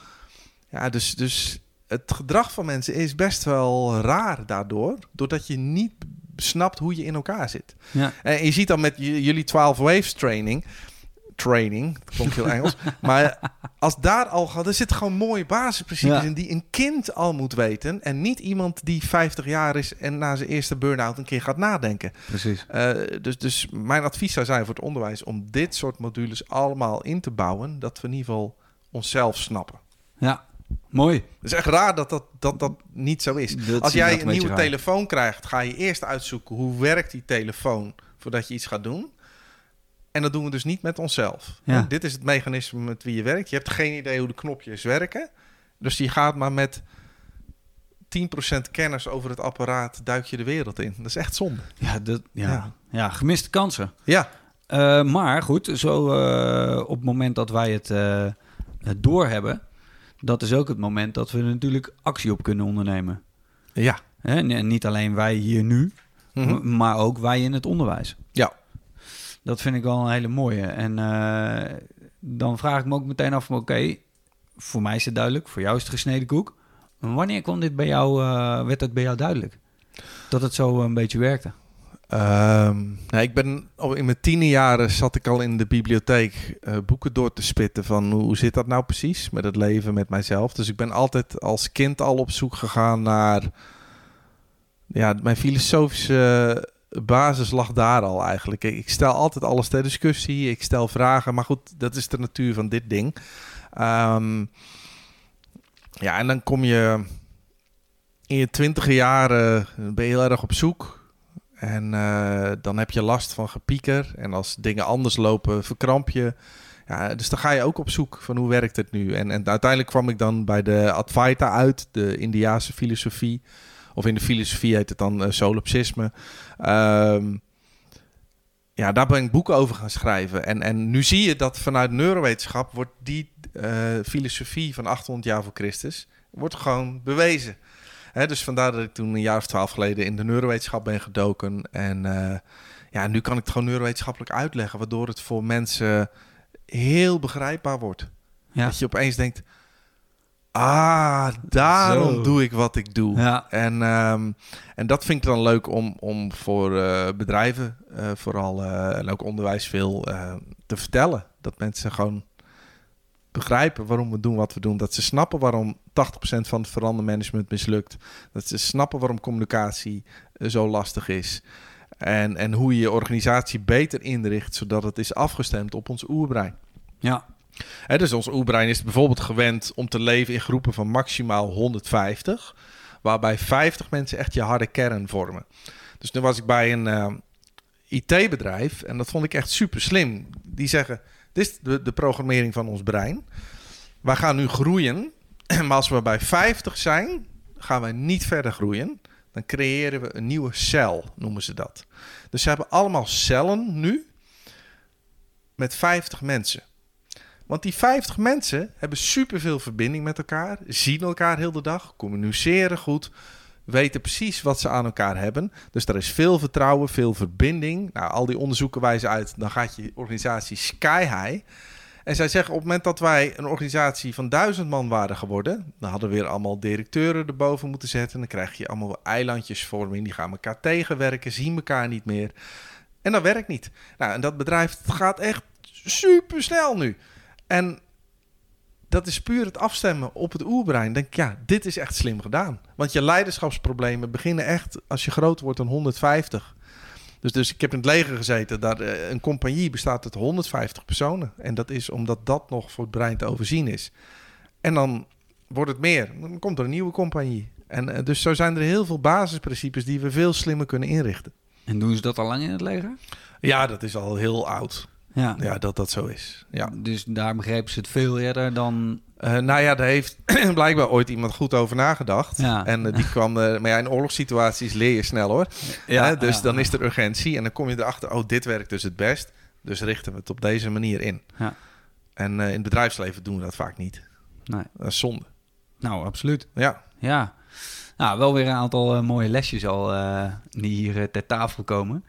Ja, dus, dus het gedrag van mensen is best wel raar daardoor. Doordat je niet snapt hoe je in elkaar zit. Ja. En je ziet dan met jullie 12 waves training. Training, dat klonk heel Engels. maar als daar al gaat, er zitten gewoon mooie basisprincipes Ja. in die een kind al moet weten. En niet iemand die 50 jaar is en na zijn eerste burn-out een keer gaat nadenken. Precies. Eh, dus, dus mijn advies zou zijn voor het onderwijs om dit soort modules allemaal in te bouwen. Dat we in ieder geval onszelf snappen. Ja, mooi. Het is echt raar dat dat, dat, dat niet zo is. Dat Als jij een nieuwe raar. telefoon krijgt, ga je eerst uitzoeken hoe werkt die telefoon voordat je iets gaat doen. En dat doen we dus niet met onszelf. Ja. Dit is het mechanisme met wie je werkt. Je hebt geen idee hoe de knopjes werken. Dus je gaat maar met 10% kennis over het apparaat duik je de wereld in. Dat is echt zonde. Ja, dat, ja. Ja. ja. gemiste kansen. Ja, Eh, maar goed, zo eh, op het moment dat wij het, het doorhebben, dat is ook het moment dat we er natuurlijk actie op kunnen ondernemen. ja. En niet alleen wij hier nu, Mhm. maar ook wij in het onderwijs. Ja. Dat vind ik wel een hele mooie. En eh, dan vraag ik me ook meteen af, van, oké, voor mij is het duidelijk, voor jou is het gesneden koek. Wanneer kwam dit bij jou, eh, werd het bij jou duidelijk? Dat het zo een beetje werkte. Ehm, nou, ik ben in mijn tiende jaren zat ik al in de bibliotheek eh, boeken door te spitten van hoe zit dat nou precies met het leven met mijzelf. Dus ik ben altijd als kind al op zoek gegaan naar ja, mijn filosofische basis lag daar al eigenlijk. Ik, ik stel altijd alles ter discussie, ik stel vragen, maar goed, dat is de natuur van dit ding. Ehm, ja, en dan kom je in je twintige jaren ben je heel erg op zoek. En eh, dan heb je last van gepieker. En als dingen anders lopen, verkramp je. Ja, dus dan ga je ook op zoek van hoe werkt het nu. En, en uiteindelijk kwam ik dan bij de Advaita uit, de Indiaanse filosofie. Of in de filosofie heet het dan eh, solipsisme. Ehm, ja, daar ben ik boeken over gaan schrijven. En, en nu zie je dat vanuit neurowetenschap wordt die eh, filosofie van 800 jaar voor Christus wordt gewoon bewezen. Hè, dus vandaar dat ik toen een jaar of twaalf geleden in de neurowetenschap ben gedoken. En eh, ja, nu kan ik het gewoon neurowetenschappelijk uitleggen, waardoor het voor mensen heel begrijpbaar wordt. Ja. Dat je opeens denkt, ah, daarom Zo. doe ik wat ik doe. Ja. En, ehm, en dat vind ik dan leuk om, om voor eh, bedrijven, eh, vooral en ook onderwijs veel te vertellen. Dat mensen gewoon begrijpen waarom we doen wat we doen. Dat ze snappen waarom 80% van het verandermanagement mislukt. Dat ze snappen waarom communicatie eh, zo lastig is. En, en hoe je je organisatie beter inricht, zodat het is afgestemd op ons oerbrein. Ja. Dus ons oerbrein is bijvoorbeeld gewend om te leven in groepen van maximaal 150, waarbij 50 mensen echt je harde kern vormen. Dus nu was ik bij een eh, IT-bedrijf en dat vond ik echt super slim. Die zeggen: Dit is de, programmering van ons brein. Wij gaan nu groeien, maar als we bij 50 zijn, gaan wij niet verder groeien. Dan creëren we een nieuwe cel, noemen ze dat. Dus ze hebben allemaal cellen nu met 50 mensen. Want die 50 mensen hebben superveel verbinding met elkaar, zien elkaar heel de dag, communiceren goed, weten precies wat ze aan elkaar hebben. Dus er is veel vertrouwen, veel verbinding. Nou, al die onderzoeken wijzen uit, dan gaat je organisatie sky high. En zij zeggen op het moment dat wij een organisatie van duizend man waren geworden, dan hadden we weer allemaal directeuren erboven moeten zetten. Dan krijg je allemaal eilandjesvorming, die gaan elkaar tegenwerken, zien elkaar niet meer. En dat werkt niet. Nou, en dat bedrijf gaat echt super snel nu. En dat is puur het afstemmen op het oerbrein. Denk ja, dit is echt slim gedaan. Want je leiderschapsproblemen beginnen echt als je groter wordt dan 150. Dus, dus ik heb in het leger gezeten. Daar, eh, een compagnie bestaat uit 150 personen. En dat is omdat dat nog voor het brein te overzien is. En dan wordt het meer. Dan komt er een nieuwe compagnie. En eh, dus zo zijn er heel veel basisprincipes die we veel slimmer kunnen inrichten. En doen ze dat al lang in het leger? Ja, dat is al heel oud. Ja. Ja, dat dat zo is. Ja. Dus daar begrepen ze het veel eerder dan... Eh, nou ja, daar heeft blijkbaar ooit iemand goed over nagedacht. Ja. En eh, die kwam... eh, maar ja, in oorlogssituaties leer je snel hoor. Hè, dus dan is er urgentie. En dan kom je erachter, oh, dit werkt dus het best. Dus richten we het op deze manier in. Ja. En eh, in het bedrijfsleven doen we dat vaak niet. Nee. Dat is zonde. Nou, absoluut. Ja. Ja. Nou, wel weer een aantal mooie lesjes al eh, die hier ter tafel komen.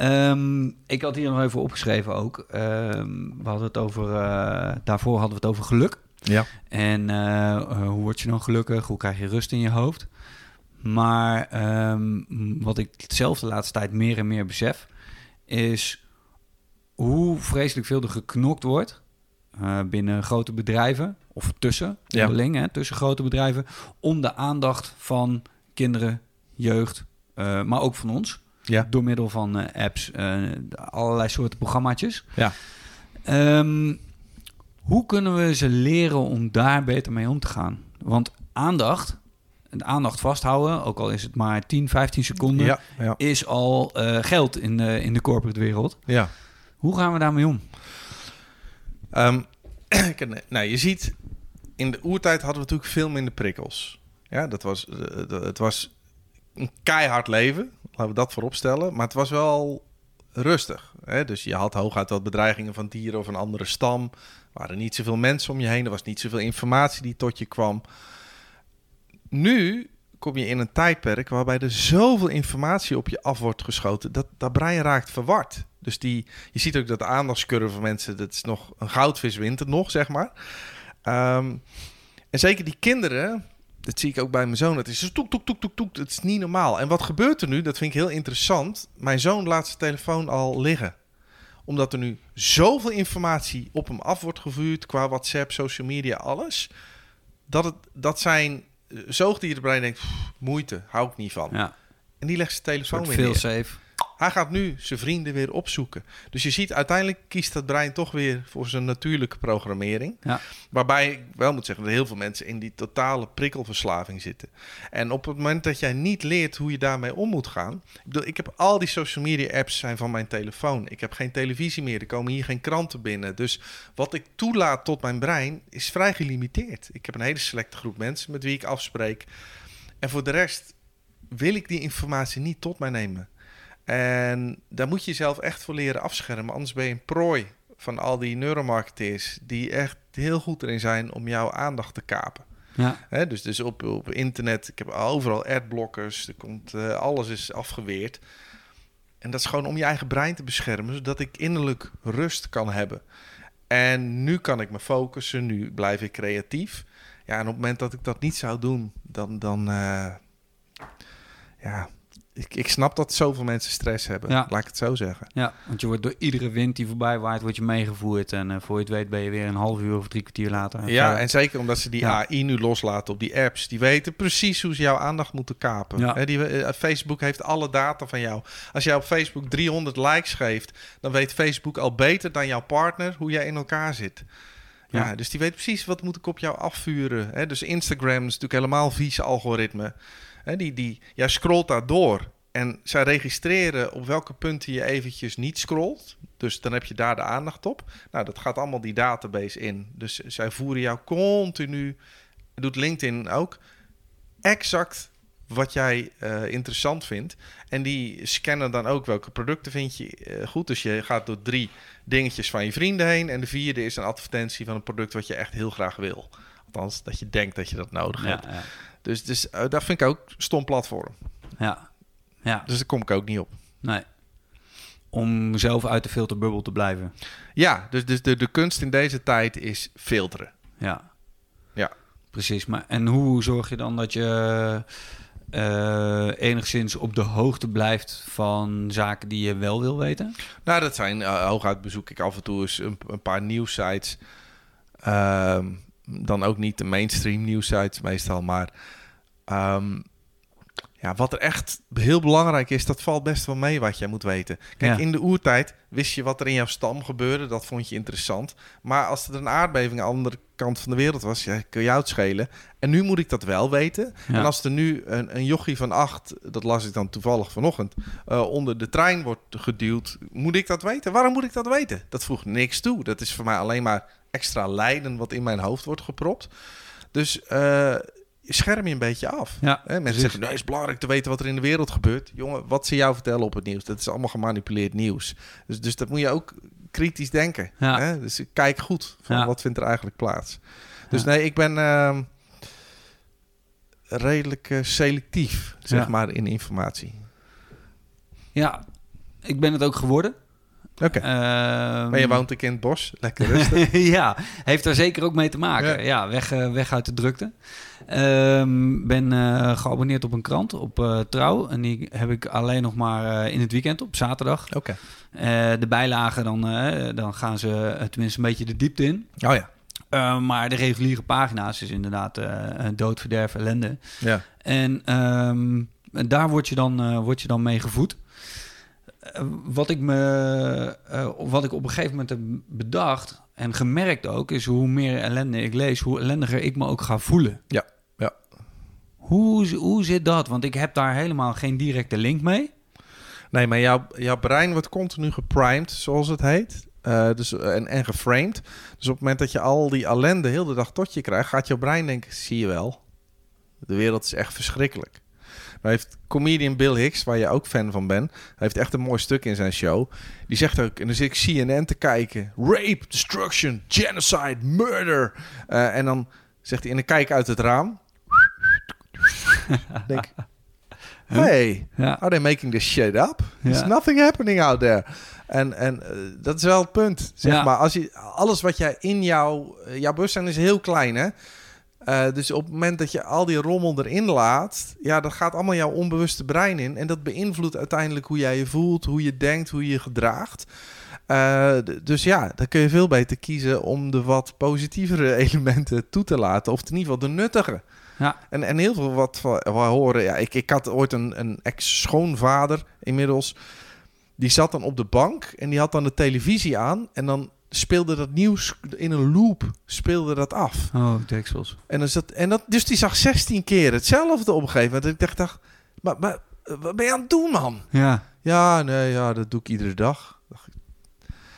Ehm, ik had hier nog even opgeschreven ook. Ehm, we hadden het over, eh, daarvoor hadden we het over geluk. Ja. En eh, eh, hoe word je dan gelukkig? Hoe krijg je rust in je hoofd? Maar ehm, wat ik zelf de laatste tijd meer en meer besef, is hoe vreselijk veel er geknokt wordt binnen grote bedrijven, of tussen, Ja. onderling, hè, tussen grote bedrijven, om de aandacht van kinderen, jeugd, maar ook van ons, Ja. door middel van eh, apps, eh, allerlei soorten programmaatjes. Ja. Ehm, hoe kunnen we ze leren om daar beter mee om te gaan? Want aandacht, de aandacht vasthouden, ook al is het maar 10, 15 seconden, Ja. Ja. is al eh, geld in de, in de corporate wereld. ja. Hoe gaan we daarmee om? Ehm, nou, je ziet, in de oertijd hadden we natuurlijk veel minder prikkels. Ja, dat was, dat- het was een keihard leven, laten we dat voorop stellen. Maar het was wel rustig. Hè? Dus je had hooguit wat bedreigingen van dieren of een andere stam. Waren niet zoveel mensen om je heen. Er was niet zoveel informatie die tot je kwam. Nu kom je in een tijdperk waarbij er zoveel informatie op je af wordt geschoten... dat dat brein raakt verward. Dus die, je ziet ook dat de aandachtscurve van mensen... dat is nog een goudvis wint het nog, zeg maar. Ehm, en zeker die kinderen... Dat zie ik ook bij mijn zoon. Het is toek, toek, toek, toek, toek. Het is niet normaal. En wat gebeurt er nu? Dat vind ik heel interessant. Mijn zoon laat zijn telefoon al liggen. Omdat er nu zoveel informatie op hem af wordt gevuurd... qua WhatsApp, social media, alles... dat, het, dat zijn eh, zoogdierenbrein denkt... "Pff, moeite, hou ik niet van. Ja, En die legt zijn telefoon weer veel neer. safe. Hij gaat nu zijn vrienden weer opzoeken. Dus je ziet, uiteindelijk kiest dat brein toch weer voor zijn natuurlijke programmering. Ja. Waarbij ik wel moet zeggen dat heel veel mensen in die totale prikkelverslaving zitten. En op het moment dat jij niet leert hoe je daarmee om moet gaan. Ik, bedoel, ik heb al die social media apps zijn van mijn telefoon. Ik heb geen televisie meer. Er komen hier geen kranten binnen. Dus wat ik toelaat tot mijn brein is vrij gelimiteerd. Ik heb een hele selecte groep mensen met wie ik afspreek. En voor de rest wil ik die informatie niet tot mij nemen. En daar moet je jezelf echt voor leren afschermen. Anders ben je een prooi van al die neuromarketeers die echt heel goed erin zijn om jouw aandacht te kapen. Ja, dus dus op, op internet, ik heb overal adblockers, er komt, eh, alles is afgeweerd. En dat is gewoon om je eigen brein te beschermen, zodat ik innerlijk rust kan hebben. En nu kan ik me focussen, nu blijf ik creatief. Ja, en op het moment dat ik dat niet zou doen, dan, dan eh, ja, ik, ik snap dat zoveel mensen stress hebben. Ja. Laat ik het zo zeggen. ja, want je wordt door iedere wind die voorbij waait, word je meegevoerd. En eh, voor je het weet ben je weer een half uur of drie kwartier later. Ja, en zeker omdat ze die Ja. AI nu loslaten op die apps. Die weten precies hoe ze jouw aandacht moeten kapen. Ja. Die, eh, Facebook heeft alle data van jou. Als jij op Facebook 300 likes geeft, dan weet Facebook al beter dan jouw partner hoe jij in elkaar zit. Ja, Ja. dus die weet precies wat moet ik op jou afvuren. Hè? Dus Instagram is natuurlijk helemaal vies algoritme. Hè, die, die, jij scrolt daar door. En zij registreren op welke punten je eventjes niet scrolt. Dus dan heb je daar de aandacht op. Nou, dat gaat allemaal die database in. Dus zij voeren jou continu, doet LinkedIn ook, exact wat jij eh, interessant vindt. En die scannen dan ook welke producten vind je eh, goed. Dus je gaat door drie dingetjes van je vrienden heen. En de vierde is een advertentie van een product wat je echt heel graag wil. Althans, dat je denkt dat je dat nodig hebt. ja, ja, Dus, dus eh, dat vind ik ook stom platform. ja, ja, Dus daar kom ik ook niet op. nee. Om zelf uit de filterbubbel te blijven. Ja, dus, dus de, de kunst in deze tijd is filteren. Ja. Ja. Precies. Maar, en hoe zorg je dan dat je eh, enigszins op de hoogte blijft van zaken die je wel wil weten? Nou, dat zijn eh, hooguit bezoek ik af en toe eens een, een paar nieuwsites. Ehm, dan ook niet de mainstream nieuwsites meestal, maar ehm, Ja, wat er echt heel belangrijk is, dat valt best wel mee wat jij moet weten. Kijk, Ja. in de oertijd wist je wat er in jouw stam gebeurde. Dat vond je interessant. Maar als er een aardbeving aan de andere kant van de wereld was, ja, kun je jou het schelen. En nu moet ik dat wel weten. Ja. En als er nu een, een jochie van acht, dat las ik dan toevallig vanochtend, eh, onder de trein wordt geduwd, moet ik dat weten? Waarom moet ik dat weten? Dat voegt niks toe. Dat is voor mij alleen maar extra lijden wat in mijn hoofd wordt gepropt. Dus eh, scherm je een beetje af. Ja, Hè, mensen zeggen, nee, het is belangrijk te weten wat er in de wereld gebeurt. Jongen, wat ze jou vertellen op het nieuws, dat is allemaal gemanipuleerd nieuws. Dus, dus dat moet je ook kritisch denken. Ja. Hè? Dus kijk goed van Ja. wat vindt er eigenlijk plaats. Dus nee, ik ben ehm, redelijk eh, selectief, zeg maar, in informatie. Ja, ik ben het ook geworden. Oké. Ehm, Maar je woont ook in het bos, lekker rustig. ja, heeft daar zeker ook mee te maken. Ja. Ja, weg, eh, weg uit de drukte. Ehm, ben eh, geabonneerd op een krant, op eh, Trouw. En die heb ik alleen nog maar in het weekend, op zaterdag. Oké. De bijlagen, dan, dan gaan ze tenminste een beetje de diepte in. Oh ja. Eh, maar de reguliere pagina's is inderdaad eh dood, verderf, ellende. Ja. En ehm, daar word je, dan, word je dan mee gevoed. Eh, wat, ik me, eh, wat ik op een gegeven moment heb bedacht en gemerkt ook, is hoe meer ellende ik lees, hoe ellendiger ik me ook ga voelen. Ja, ja. Hoe, hoe zit dat? Want ik heb daar helemaal geen directe link mee. Nee, maar jouw, jouw brein wordt continu geprimed, zoals het heet. Eh, dus, en, en geframed. Dus op het moment dat je al die ellende heel de dag tot je krijgt, gaat jouw brein denken: zie je wel, de wereld is echt verschrikkelijk. Maar heeft comedian Bill Hicks, waar je ook fan van bent, hij heeft echt een mooi stuk in zijn show. Die zegt ook, en dan zit ik CNN te kijken: rape, destruction, genocide, murder. Eh, en dan zegt hij, en dan kijk uit het raam. denk, hey, Ja, Are they making this shit up? There's Ja. nothing happening out there. En, en eh, dat is wel het punt. Zeg Ja. maar, als je, alles wat jij in jouw... eh, jouw bewustzijn is heel klein, hè? Eh, dus op het moment dat je al die rommel erin laat... Ja, dat gaat allemaal jouw onbewuste brein in. En dat beïnvloedt uiteindelijk hoe jij je voelt, hoe je denkt, hoe je je gedraagt. Eh, dus ja, dan kun je veel beter kiezen om de wat positievere elementen toe te laten. Of in ieder geval de nuttige. ja, En, en heel veel wat we we horen. Ja, ik, ik had ooit een, een ex-schoonvader inmiddels. Die zat dan op de bank en die had dan de televisie aan. En dan speelde dat nieuws in een loop speelde dat af. oh, deksels. En, dan zat, en dat, dus die zag 16 keer hetzelfde op een gegeven moment. En ik dacht, dacht maar, maar eh, wat ben je aan het doen, man? Ja, Ja, nee, ja, dat doe ik iedere dag.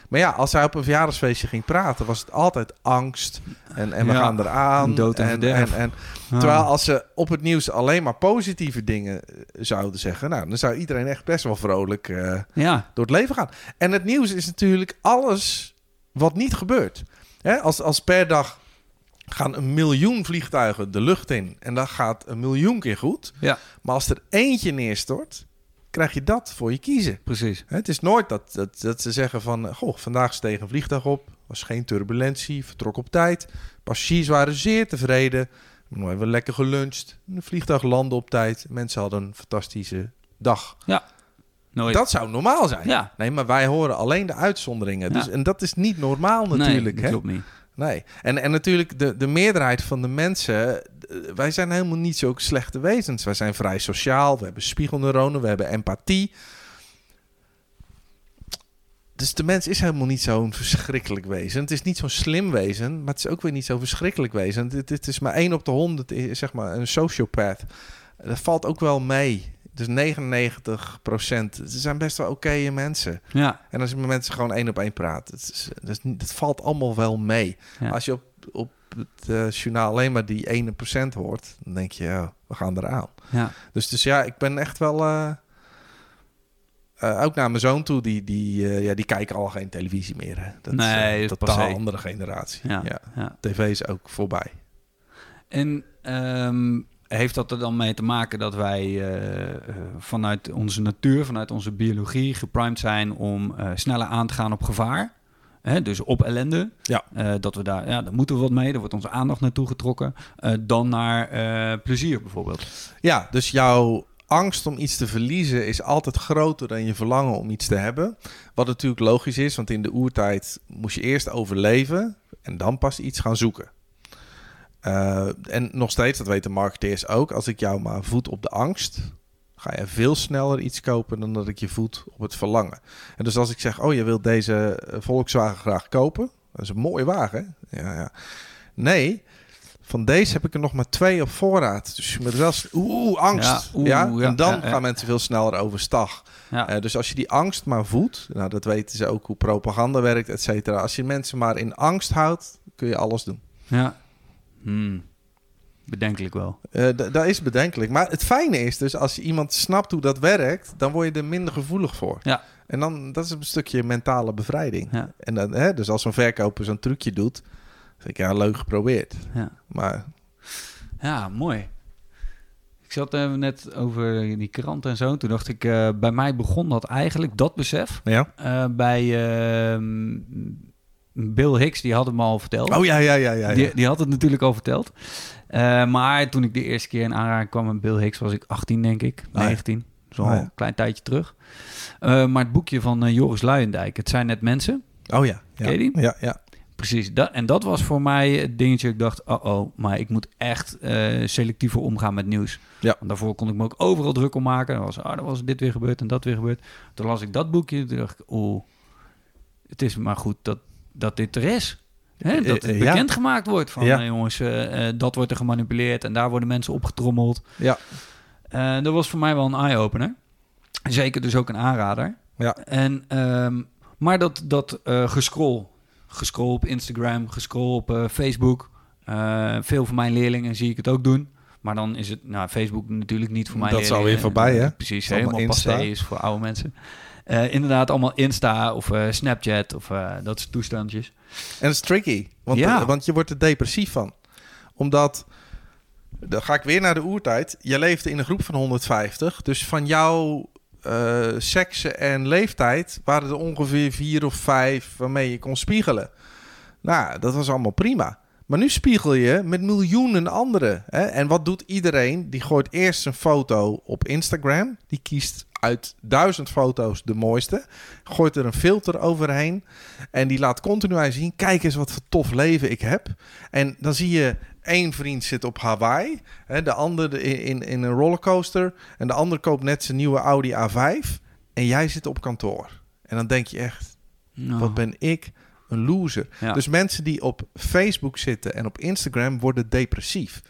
Maar ja, als hij op een verjaardagsfeestje ging praten, was het altijd angst. En, en we Ja, gaan eraan. dood en en, en, en. Terwijl als ze op het nieuws alleen maar positieve dingen eh, zouden zeggen, nou, dan zou iedereen echt best wel vrolijk eh, ja, door het leven gaan. En het nieuws is natuurlijk alles wat niet gebeurt. Hè, als, als per dag gaan een miljoen vliegtuigen de lucht in en dat gaat een miljoen keer goed. ja, Maar als er eentje neerstort, krijg je dat voor je kiezen. precies. Het is nooit dat, dat, dat ze zeggen van... Goh, vandaag steeg een vliegtuig op. Was geen turbulentie. Vertrok op tijd. Passagiers waren zeer tevreden. We hebben lekker geluncht. Een vliegtuig landde op tijd. Mensen hadden een fantastische dag. Nooit. Dat zou normaal zijn. Ja. Nee, maar wij horen alleen de uitzonderingen. Ja. Dus, en dat is niet normaal natuurlijk. nee, dat hè? klopt niet. Nee. En, en natuurlijk, de, de meerderheid van de mensen... eh, Wij zijn helemaal niet zo slechte wezens. Wij zijn vrij sociaal. We hebben spiegelneuronen. We hebben empathie. Dus de mens is helemaal niet zo'n verschrikkelijk wezen. Het is niet zo'n slim wezen, maar het is ook weer niet zo verschrikkelijk wezen. Het, het is maar één op de honderd, is zeg maar een sociopath. Dat valt ook wel mee. Dus 99 procent. Ze zijn best wel oké mensen. Ja, En als je met mensen gewoon één op één praat, het, is, dat valt allemaal wel mee. Ja. Als je op, op het eh, journaal alleen maar die ene procent hoort, dan denk je, ja, we gaan eraan. ja, Dus, dus ja, ik ben echt wel. eh, eh, ook naar mijn zoon toe, die, die, ja, die kijken al geen televisie meer. Hè. Dat Nee, is een totaal passé. andere generatie. ja, Ja. ja. TV is ook voorbij. En ehm, heeft dat er dan mee te maken dat wij eh, eh, vanuit onze natuur, vanuit onze biologie geprimed zijn om eh, sneller aan te gaan op gevaar? Hè, dus op ellende. Ja. Dat we daar, ja, daar moeten we wat mee. Daar wordt onze aandacht naartoe getrokken. Dan naar plezier bijvoorbeeld. Ja, dus jouw angst om iets te verliezen is altijd groter dan je verlangen om iets te hebben. Wat natuurlijk logisch is, want in de oertijd moest je eerst overleven en dan pas iets gaan zoeken. Eh, en nog steeds, dat weten marketeers ook, als ik jou maar voed op de angst, ga je veel sneller iets kopen dan dat ik je voed op het verlangen. En dus als ik zeg, oh, je wilt deze eh, Volkswagen graag kopen, dat is een mooie wagen. Hè? Ja, ja. Nee, van deze heb ik er nog maar twee op voorraad. Dus je moet wel... Oeh, angst. Ja, oeh, ja, en dan ja, gaan mensen veel sneller overstag. Eh, dus als je die angst maar voedt... Nou, dat weten ze ook hoe propaganda werkt, et cetera. Als je mensen maar in angst houdt, kun je alles doen. ja. Hmm. Bedenkelijk wel. D- dat is bedenkelijk. Maar het fijne is dus, als je iemand snapt hoe dat werkt... dan word je er minder gevoelig voor. Ja. En dan, dat is een stukje mentale bevrijding. Ja. En dan, hè, dus als zo'n verkoper zo'n trucje doet... dan denk ik, ja, leuk geprobeerd. Ja. Maar Ja, mooi. Ik zat net over die krant en zo. Toen dacht ik, eh, bij mij begon dat eigenlijk, dat besef, ja. eh, bij ehm, Bill Hicks. Die had het me al verteld. Oh ja, ja, ja, ja. ja. Die, die had het natuurlijk al verteld. Eh, maar toen ik de eerste keer in aanraking kwam met Bill Hicks, was ik 18, denk ik. ja. 19. Zo Oh ja. een klein tijdje terug. Eh, maar het boekje van eh, Joris Luijendijk, Het zijn net mensen. Oh ja. ja. Ken je die? Ja, ja. Precies. Dat, en dat was voor mij het dingetje. Ik dacht, oh oh, maar ik moet echt selectiever omgaan met nieuws. Ja. Want daarvoor kon ik me ook overal druk om maken. Dan was, ah, dan was dit weer gebeurd en dat weer gebeurd. Toen las ik dat boekje. Toen dacht ik, oeh, het is maar goed dat, dat dit er is. Hè, dat het Eh, eh, ja. bekendgemaakt wordt van, Ja. eh, jongens, eh, eh, dat wordt er gemanipuleerd en daar worden mensen opgetrommeld. Ja. Eh, dat was voor mij wel een eye-opener. Zeker dus ook een aanrader. Ja. En, ehm, maar dat, dat eh gescroll, gescroll op Instagram, gescroll op eh, Facebook. Eh, veel van mijn leerlingen zie ik het ook doen. Maar dan is het, nou, Facebook natuurlijk niet voor mijn Dat is alweer voorbij, hè? Eh, Precies, helemaal passé is voor oude mensen. Eh, inderdaad, allemaal Insta of eh, Snapchat of eh, dat soort toestandjes. En dat is tricky. Want, Ja. want je wordt er depressief van. Omdat, dan ga ik weer naar de oertijd. Je leefde in een groep van 150. Dus van jouw seksen en leeftijd waren er ongeveer vier of vijf waarmee je kon spiegelen. Nou, dat was allemaal prima. Maar nu spiegel je met miljoenen anderen. Hè? En wat doet iedereen? Die gooit eerst een foto op Instagram. Die kiest uit duizend foto's de mooiste. Gooit er een filter overheen. En die laat continu zien: kijk eens wat voor tof leven ik heb. En dan zie je één vriend zit op Hawaii. Hè, de ander in, in, een rollercoaster. En de ander koopt net zijn nieuwe Audi A5. En jij zit op kantoor. En dan denk je echt: Nou, wat ben ik een loser. ja. Dus mensen die op Facebook zitten en op Instagram worden depressief.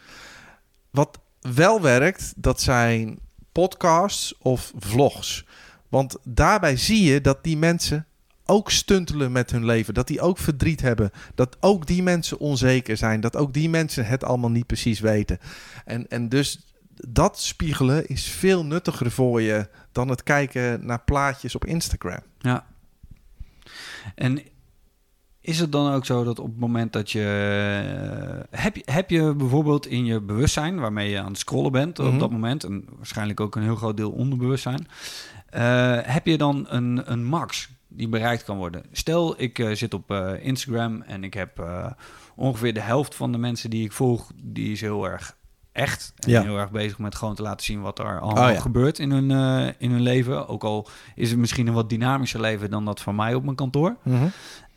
Wat wel werkt, dat zijn podcasts of vlogs. Want daarbij zie je dat die mensen ook stuntelen met hun leven. Dat die ook verdriet hebben. Dat ook die mensen onzeker zijn. Dat ook die mensen het allemaal niet precies weten. En, en dus dat spiegelen is veel nuttiger voor je dan het kijken naar plaatjes op Instagram. Ja. En is het dan ook zo dat op het moment dat je... eh, heb, je heb je bijvoorbeeld in je bewustzijn, waarmee je aan het scrollen bent Mhm. op dat moment... en waarschijnlijk ook een heel groot deel onderbewustzijn... eh, heb je dan een, een max die bereikt kan worden? Stel, ik eh, zit op Instagram en ik heb ongeveer de helft van de mensen die ik volg... die is heel erg echt en Ja. heel erg bezig met gewoon te laten zien wat er allemaal Oh ja. gebeurt in hun, in hun leven. Ook al is het misschien een wat dynamischer leven dan dat van mij op mijn kantoor.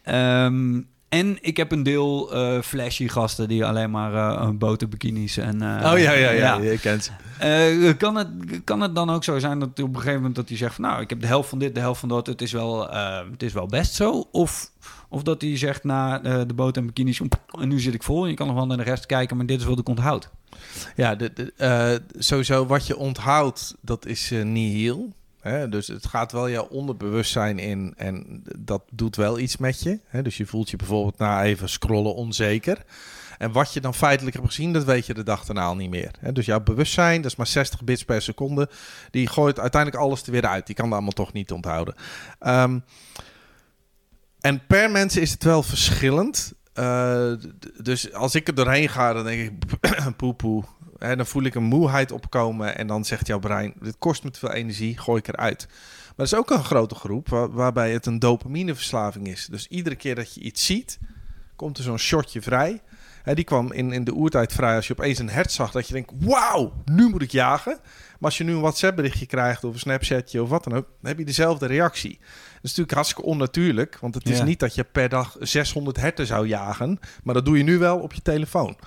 Ehm, en ik heb een deel eh, flashy gasten die alleen maar eh boterbikinis en... eh, oh ja, ja, ja, je kent ze. Kan, het, kan het dan ook zo zijn dat op een gegeven moment dat hij zegt van nou, ik heb de helft van dit, de helft van dat, het is wel, het is wel best zo? Of, of dat hij zegt na de boot en bikinis, en nu zit ik vol en je kan nog wel naar de rest kijken, maar dit is wat ik onthoud. Ja, de, de, sowieso wat je onthoudt, dat is nihil. Hè? Dus het gaat wel jouw onderbewustzijn in en dat doet wel iets met je. Hè? Dus je voelt je bijvoorbeeld na even scrollen onzeker. En wat je dan feitelijk hebt gezien, dat weet je de dag daarna al niet meer. Dus jouw bewustzijn, dat is maar 60 bits per seconde, die gooit uiteindelijk alles er weer uit. Die kan dat allemaal toch niet onthouden. Ehm, en per mensen is het wel verschillend. Eh, dus als ik er doorheen ga, dan denk ik poepoe. En dan voel ik een moeheid opkomen en dan zegt jouw brein, dit kost me te veel energie, gooi ik eruit. Maar er is ook een grote groep waar- waarbij het een dopamineverslaving is. Dus iedere keer dat je iets ziet, komt er zo'n shotje vrij. Hè, die kwam in, in de oertijd vrij als je opeens een hert zag, dat je denkt, wauw, nu moet ik jagen. Maar als je nu een WhatsApp berichtje krijgt of een Snapchatje of wat dan ook, dan heb je dezelfde reactie. Dat is natuurlijk hartstikke onnatuurlijk, want het is Ja. niet dat je per dag 600 herten zou jagen, maar dat doe je nu wel op je telefoon.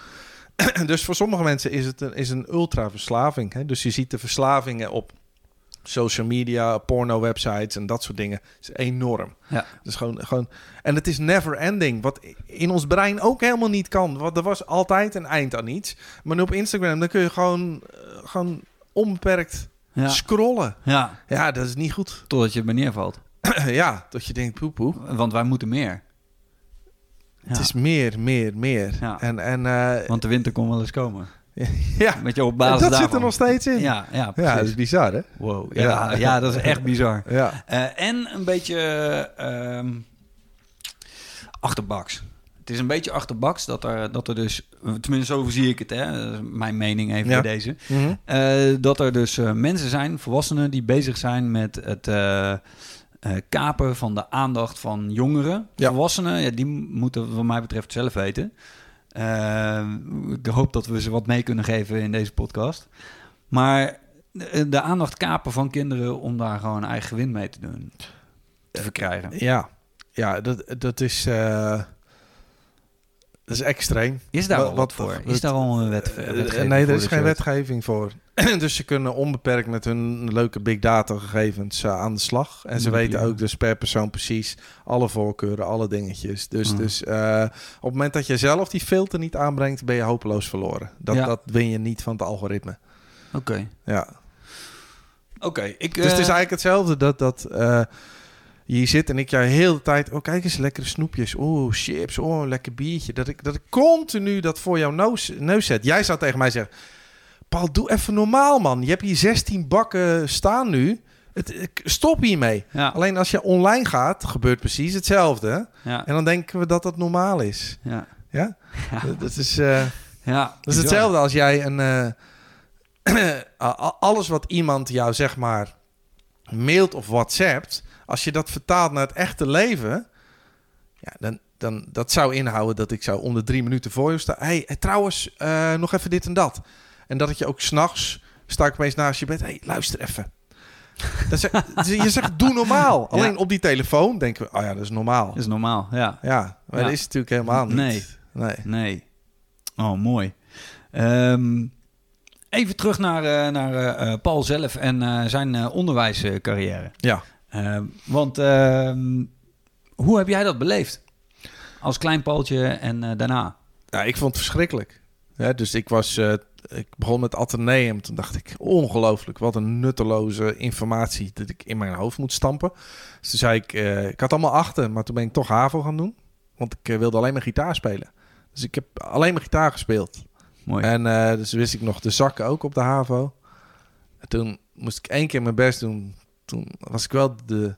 dus voor sommige mensen is het een, is een ultra verslaving. Hè? Dus je ziet de verslavingen op social media, porno-websites en dat soort dingen. is enorm. Ja. Dus gewoon, gewoon, en het is never ending, wat in ons brein ook helemaal niet kan. Want er was altijd een eind aan iets. Maar nu op Instagram, dan kun je gewoon, eh, gewoon onbeperkt Ja. scrollen. ja, Ja, dat is niet goed. totdat je er neervalt. ja, dat je denkt, poepoe. Want wij moeten meer. Ja. Het is meer, meer, meer. Ja. En, en eh, Want de winter kon wel eens komen. ja, Met je op en basis dat zit er nog steeds in. Ja, ja, Ja, precies. dat is bizar, hè? Wow. Ja, ja. dat is echt bizar. Ja. Eh, en een beetje ehm, achterbaks. Het is een beetje achterbaks dat er, dat er dus, tenminste zo zie ik het, hè, mijn mening even Ja. bij deze. Mhm. Eh, dat er dus mensen zijn, volwassenen, die bezig zijn met het eh, eh, kapen van de aandacht van jongeren. Ja. Volwassenen, ja, die moeten wat mij betreft zelf weten. Eh, ik hoop dat we ze wat mee kunnen geven in deze podcast. Maar de, de aandacht kapen van kinderen om daar gewoon eigen gewin mee te doen. Te verkrijgen. Ja, ja dat, dat is... eh, dat is extreem. Is daar Wat- al wat voor? Is daar al een wet, wetgeving nee, er is geen wetgeving voor. dus ze kunnen onbeperkt met hun leuke big data gegevens eh, aan de slag. En ze Ja, weten ja. ook dus per persoon precies alle voorkeuren, alle dingetjes. Dus, Mhm. dus eh, op het moment dat je zelf die filter niet aanbrengt, ben je hopeloos verloren. Dat, Ja. dat win je niet van het algoritme. Oké. Ja. Oké, ik... Dus het is eh, eigenlijk hetzelfde dat, dat je zit en ik jou heel de tijd... Oh, kijk eens, lekkere snoepjes. Oh, chips. Oh, lekker biertje. Dat ik, dat ik continu dat voor jouw neus, neus zet. Jij zou tegen mij zeggen... Paul, doe even normaal, man. Je hebt hier 16 bakken staan nu. Het, stop hiermee. Ja, Alleen als je online gaat, gebeurt precies hetzelfde. ja, En dan denken we dat dat normaal is. ja. Ja? Dat is... eh, ja dat is hetzelfde als jij een. eh, alles wat iemand jou zeg maar mailt of WhatsAppt, als je dat vertaalt naar het echte leven, ja, dan, dan dat zou inhouden dat ik zou om de drie minuten voor je staan. Hey, eh, trouwens, nog even dit en dat. En dat het je ook s'nachts sta ik opeens naast je bed. Hey, luister even. Dat zeg, je zegt doe normaal. Alleen op die telefoon denken we, oh ja, dat is normaal. Dat is normaal, ja. Ja, maar Ja. dat is natuurlijk helemaal niet. Nee. nee. Nee. Oh, mooi. Ehm, even terug naar, eh, naar eh, eh, Paul zelf en eh, zijn onderwijscarrière. Ja. Ehm, want ehm, hoe heb jij dat beleefd? Als klein Paultje en daarna? Ja, ik vond het verschrikkelijk. Ja, dus ik was, ik begon met Atheneum. Toen dacht ik, ongelooflijk, wat een nutteloze informatie dat ik in mijn hoofd moet stampen. Dus toen zei ik, eh, ik had allemaal achten, maar toen ben ik toch HAVO gaan doen. Want ik eh, wilde alleen maar gitaar spelen. Dus ik heb alleen maar gitaar gespeeld. Mooi. En eh, dus wist ik nog de zakken ook op de HAVO. En toen moest ik één keer mijn best doen. Toen was ik wel de,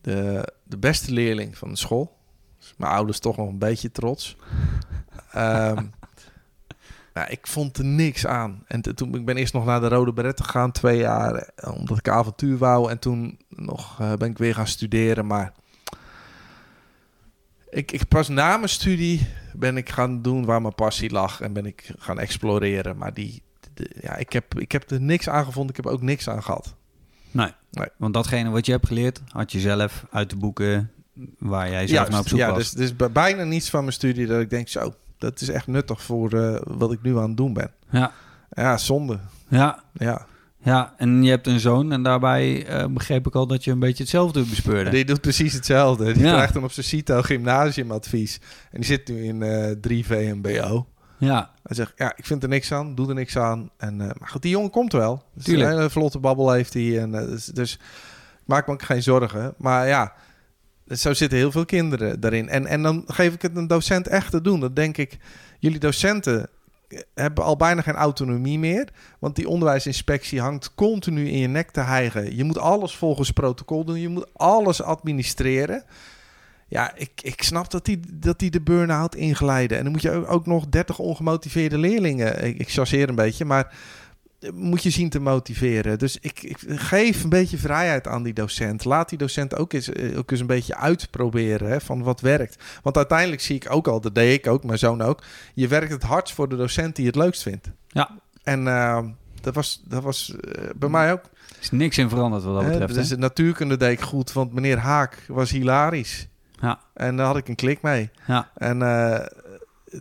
de, de beste leerling van de school. Dus mijn ouders toch nog een beetje trots. Ehm, nou, ik vond er niks aan. En toen ik ben eerst nog naar de Rode Beret gegaan, twee jaar, eh, omdat ik avontuur wou. En toen nog eh, ben ik weer gaan studeren. Maar ik, ik pas na mijn studie ben ik gaan doen waar mijn passie lag en ben ik gaan exploreren. Maar die, de- ja, ik, heb, ik heb er niks aan gevonden. Ik heb ook niks aan gehad. nee. Nee. Want datgene wat je hebt geleerd, had je zelf uit de boeken waar jij zelf Juist, naar op zoek ja, was. dus, dus bij- bijna niets van mijn studie dat ik denk, zo, dat is echt nuttig voor eh, wat ik nu aan het doen ben. Ja. Ja, zonde. Ja, Ja. ja, en je hebt een zoon en daarbij eh, begreep ik al dat je een beetje hetzelfde bespeurde. Die doet precies hetzelfde. Die Ja. krijgt dan op zijn CITO gymnasiumadvies. En die zit nu in eh 3 VMBO. Ja, Hij zegt, ja, ik vind er niks aan, doe er niks aan. En, maar goed, die jongen komt wel. Dus Tuurlijk. Een hele vlotte babbel heeft hij. En, dus, dus maak me ook geen zorgen. Maar ja, zo zitten heel veel kinderen daarin. En, en dan geef ik het een docent echt te doen. Dan denk ik, jullie docenten hebben al bijna geen autonomie meer. Want die onderwijsinspectie hangt continu in je nek te hijgen. Je moet alles volgens protocol doen. Je moet alles administreren. Ja, ik, ik snap dat die, dat die de burn-out inglijden. En dan moet je ook, nog 30 ongemotiveerde leerlingen. Ik, ik een beetje, maar moet je zien te motiveren. Dus ik, ik geef een beetje vrijheid aan die docent. Laat die docent ook eens, eh, ook eens een beetje uitproberen hè, van wat werkt. Want uiteindelijk zie ik ook al, dat deed ik ook, mijn zoon ook. Je werkt het hardst voor de docent die het leukst vindt. Ja. En eh, dat was, dat was eh, bij mij ook. er is niks in veranderd wat dat betreft. dus hè? de natuurkunde deed ik goed, want meneer Haak was hilarisch. Ja. En daar had ik een klik mee. Ja. En eh,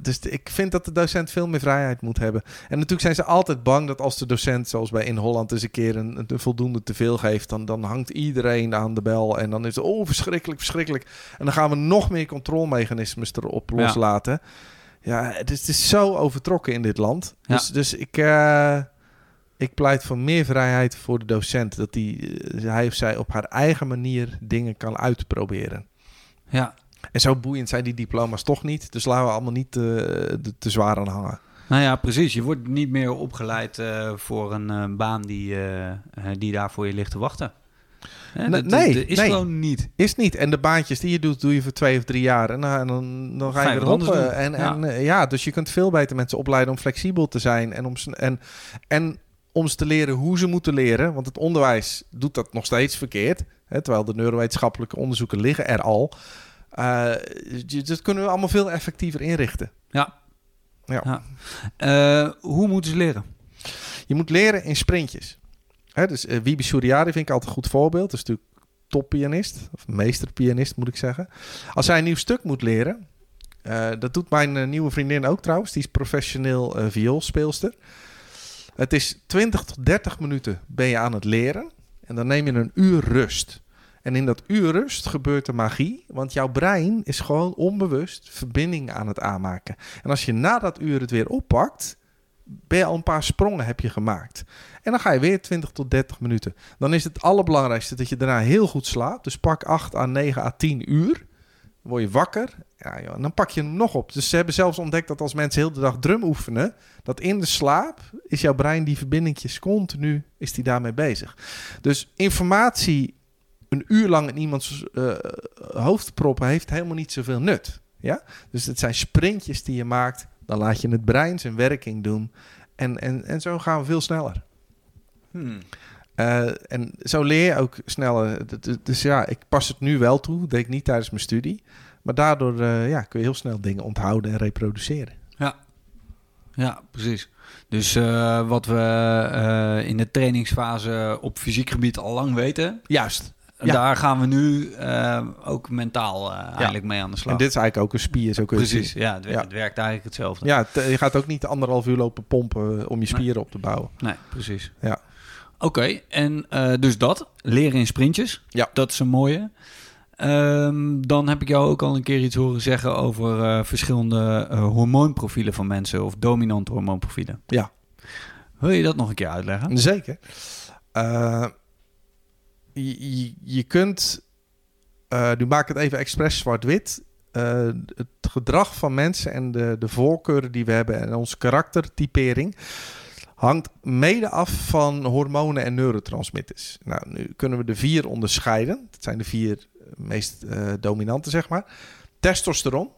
dus ik vind dat de docent veel meer vrijheid moet hebben. En natuurlijk zijn ze altijd bang dat als de docent, zoals bij in Holland, eens een keer een, een voldoende te veel geeft, dan, dan hangt iedereen aan de bel. En dan is het, oh, verschrikkelijk, verschrikkelijk. En dan gaan we nog meer controlemechanismes erop loslaten. Ja, het, is, het is zo overtrokken in dit land. Ja. Dus, dus ik, eh, ik pleit voor meer vrijheid voor de docent. Dat die, eh, hij of zij op haar eigen manier dingen kan uitproberen. Ja. En zo boeiend zijn die diploma's toch niet. Dus laten we allemaal niet eh, te, te zwaar aan hangen. Nou ja, precies. Je wordt niet meer opgeleid eh, voor een eh, baan die, eh, die daar voor je ligt te wachten. Hè, Nee, dat- nee, dat is nee. gewoon niet. Is niet. En de baantjes die je doet, doe je voor twee of drie jaar. En, dan- dan, dan ga je doen. En, Ja. en, ja, dus je kunt veel beter mensen opleiden om flexibel te zijn. En om, ze- en, en om ze te leren hoe ze moeten leren. Want het onderwijs doet dat nog steeds verkeerd. Hè, terwijl de neurowetenschappelijke onderzoeken liggen er al. Eh, dat kunnen we allemaal veel effectiever inrichten. Ja. Ja. Eh, hoe moeten ze leren? Je moet leren in sprintjes. Hè, dus eh, Wiebe Suryari vind ik altijd een goed voorbeeld. Dat is natuurlijk toppianist, of meesterpianist moet ik zeggen. Als hij een nieuw stuk moet leren, dat doet mijn nieuwe vriendin ook trouwens. Die is professioneel eh, vioolspeelster. Het is 20 tot 30 minuten ben je aan het leren. En dan neem je een uur rust. En in dat uur rust gebeurt de magie. Want jouw brein is gewoon onbewust verbindingen aan het aanmaken. En als je na dat uur het weer oppakt, ben je al een paar sprongen heb je gemaakt. En dan ga je weer 20 tot 30 minuten. Dan is het allerbelangrijkste dat je daarna heel goed slaapt. Dus pak 8 à 9 à 10 uur. Dan word je wakker. Ja, joh, en dan pak je hem nog op. Dus ze hebben zelfs ontdekt dat als mensen heel de dag drum oefenen, dat in de slaap is jouw brein die verbindingjes continu is die daarmee bezig. Dus informatie een uur lang in iemands eh, hoofd proppen heeft helemaal niet zoveel nut. Ja? Dus het zijn sprintjes die je maakt. Dan laat je het brein zijn werking doen. En, en, en zo gaan we veel sneller. Eh, en zo leer je ook sneller. Dus ja, ik pas het nu wel toe. Dat deed ik niet tijdens mijn studie. Maar daardoor eh, ja, kun je heel snel dingen onthouden en reproduceren. Ja, ja precies. Dus wat we in de trainingsfase op fysiek gebied al lang weten, Juist. Ja. daar gaan we nu eh, ook mentaal eh, eigenlijk mee aan de slag. En dit is eigenlijk ook een spier. Zo kun je Precies, zien. ja het, wer- Ja. het werkt eigenlijk hetzelfde. Ja, het, je gaat ook niet anderhalf uur lopen pompen eh, om je spieren op te bouwen. Nee, precies. Ja. Oké, en dus dat, leren in sprintjes. Ja. Dat is een mooie. Ehm, dan heb ik jou ook al een keer iets horen zeggen over verschillende hormoonprofielen van mensen of dominante hormoonprofielen. Ja. Wil je dat nog een keer uitleggen? Zeker. Je, je, kunt, eh, nu maak ik het even expres zwart-wit. Eh, het gedrag van mensen en de, de voorkeuren die we hebben en onze karaktertypering hangt mede af van hormonen en neurotransmitters. Nou, nu kunnen we de vier onderscheiden. Dat zijn de vier meest eh, dominante, zeg maar. Testosteron,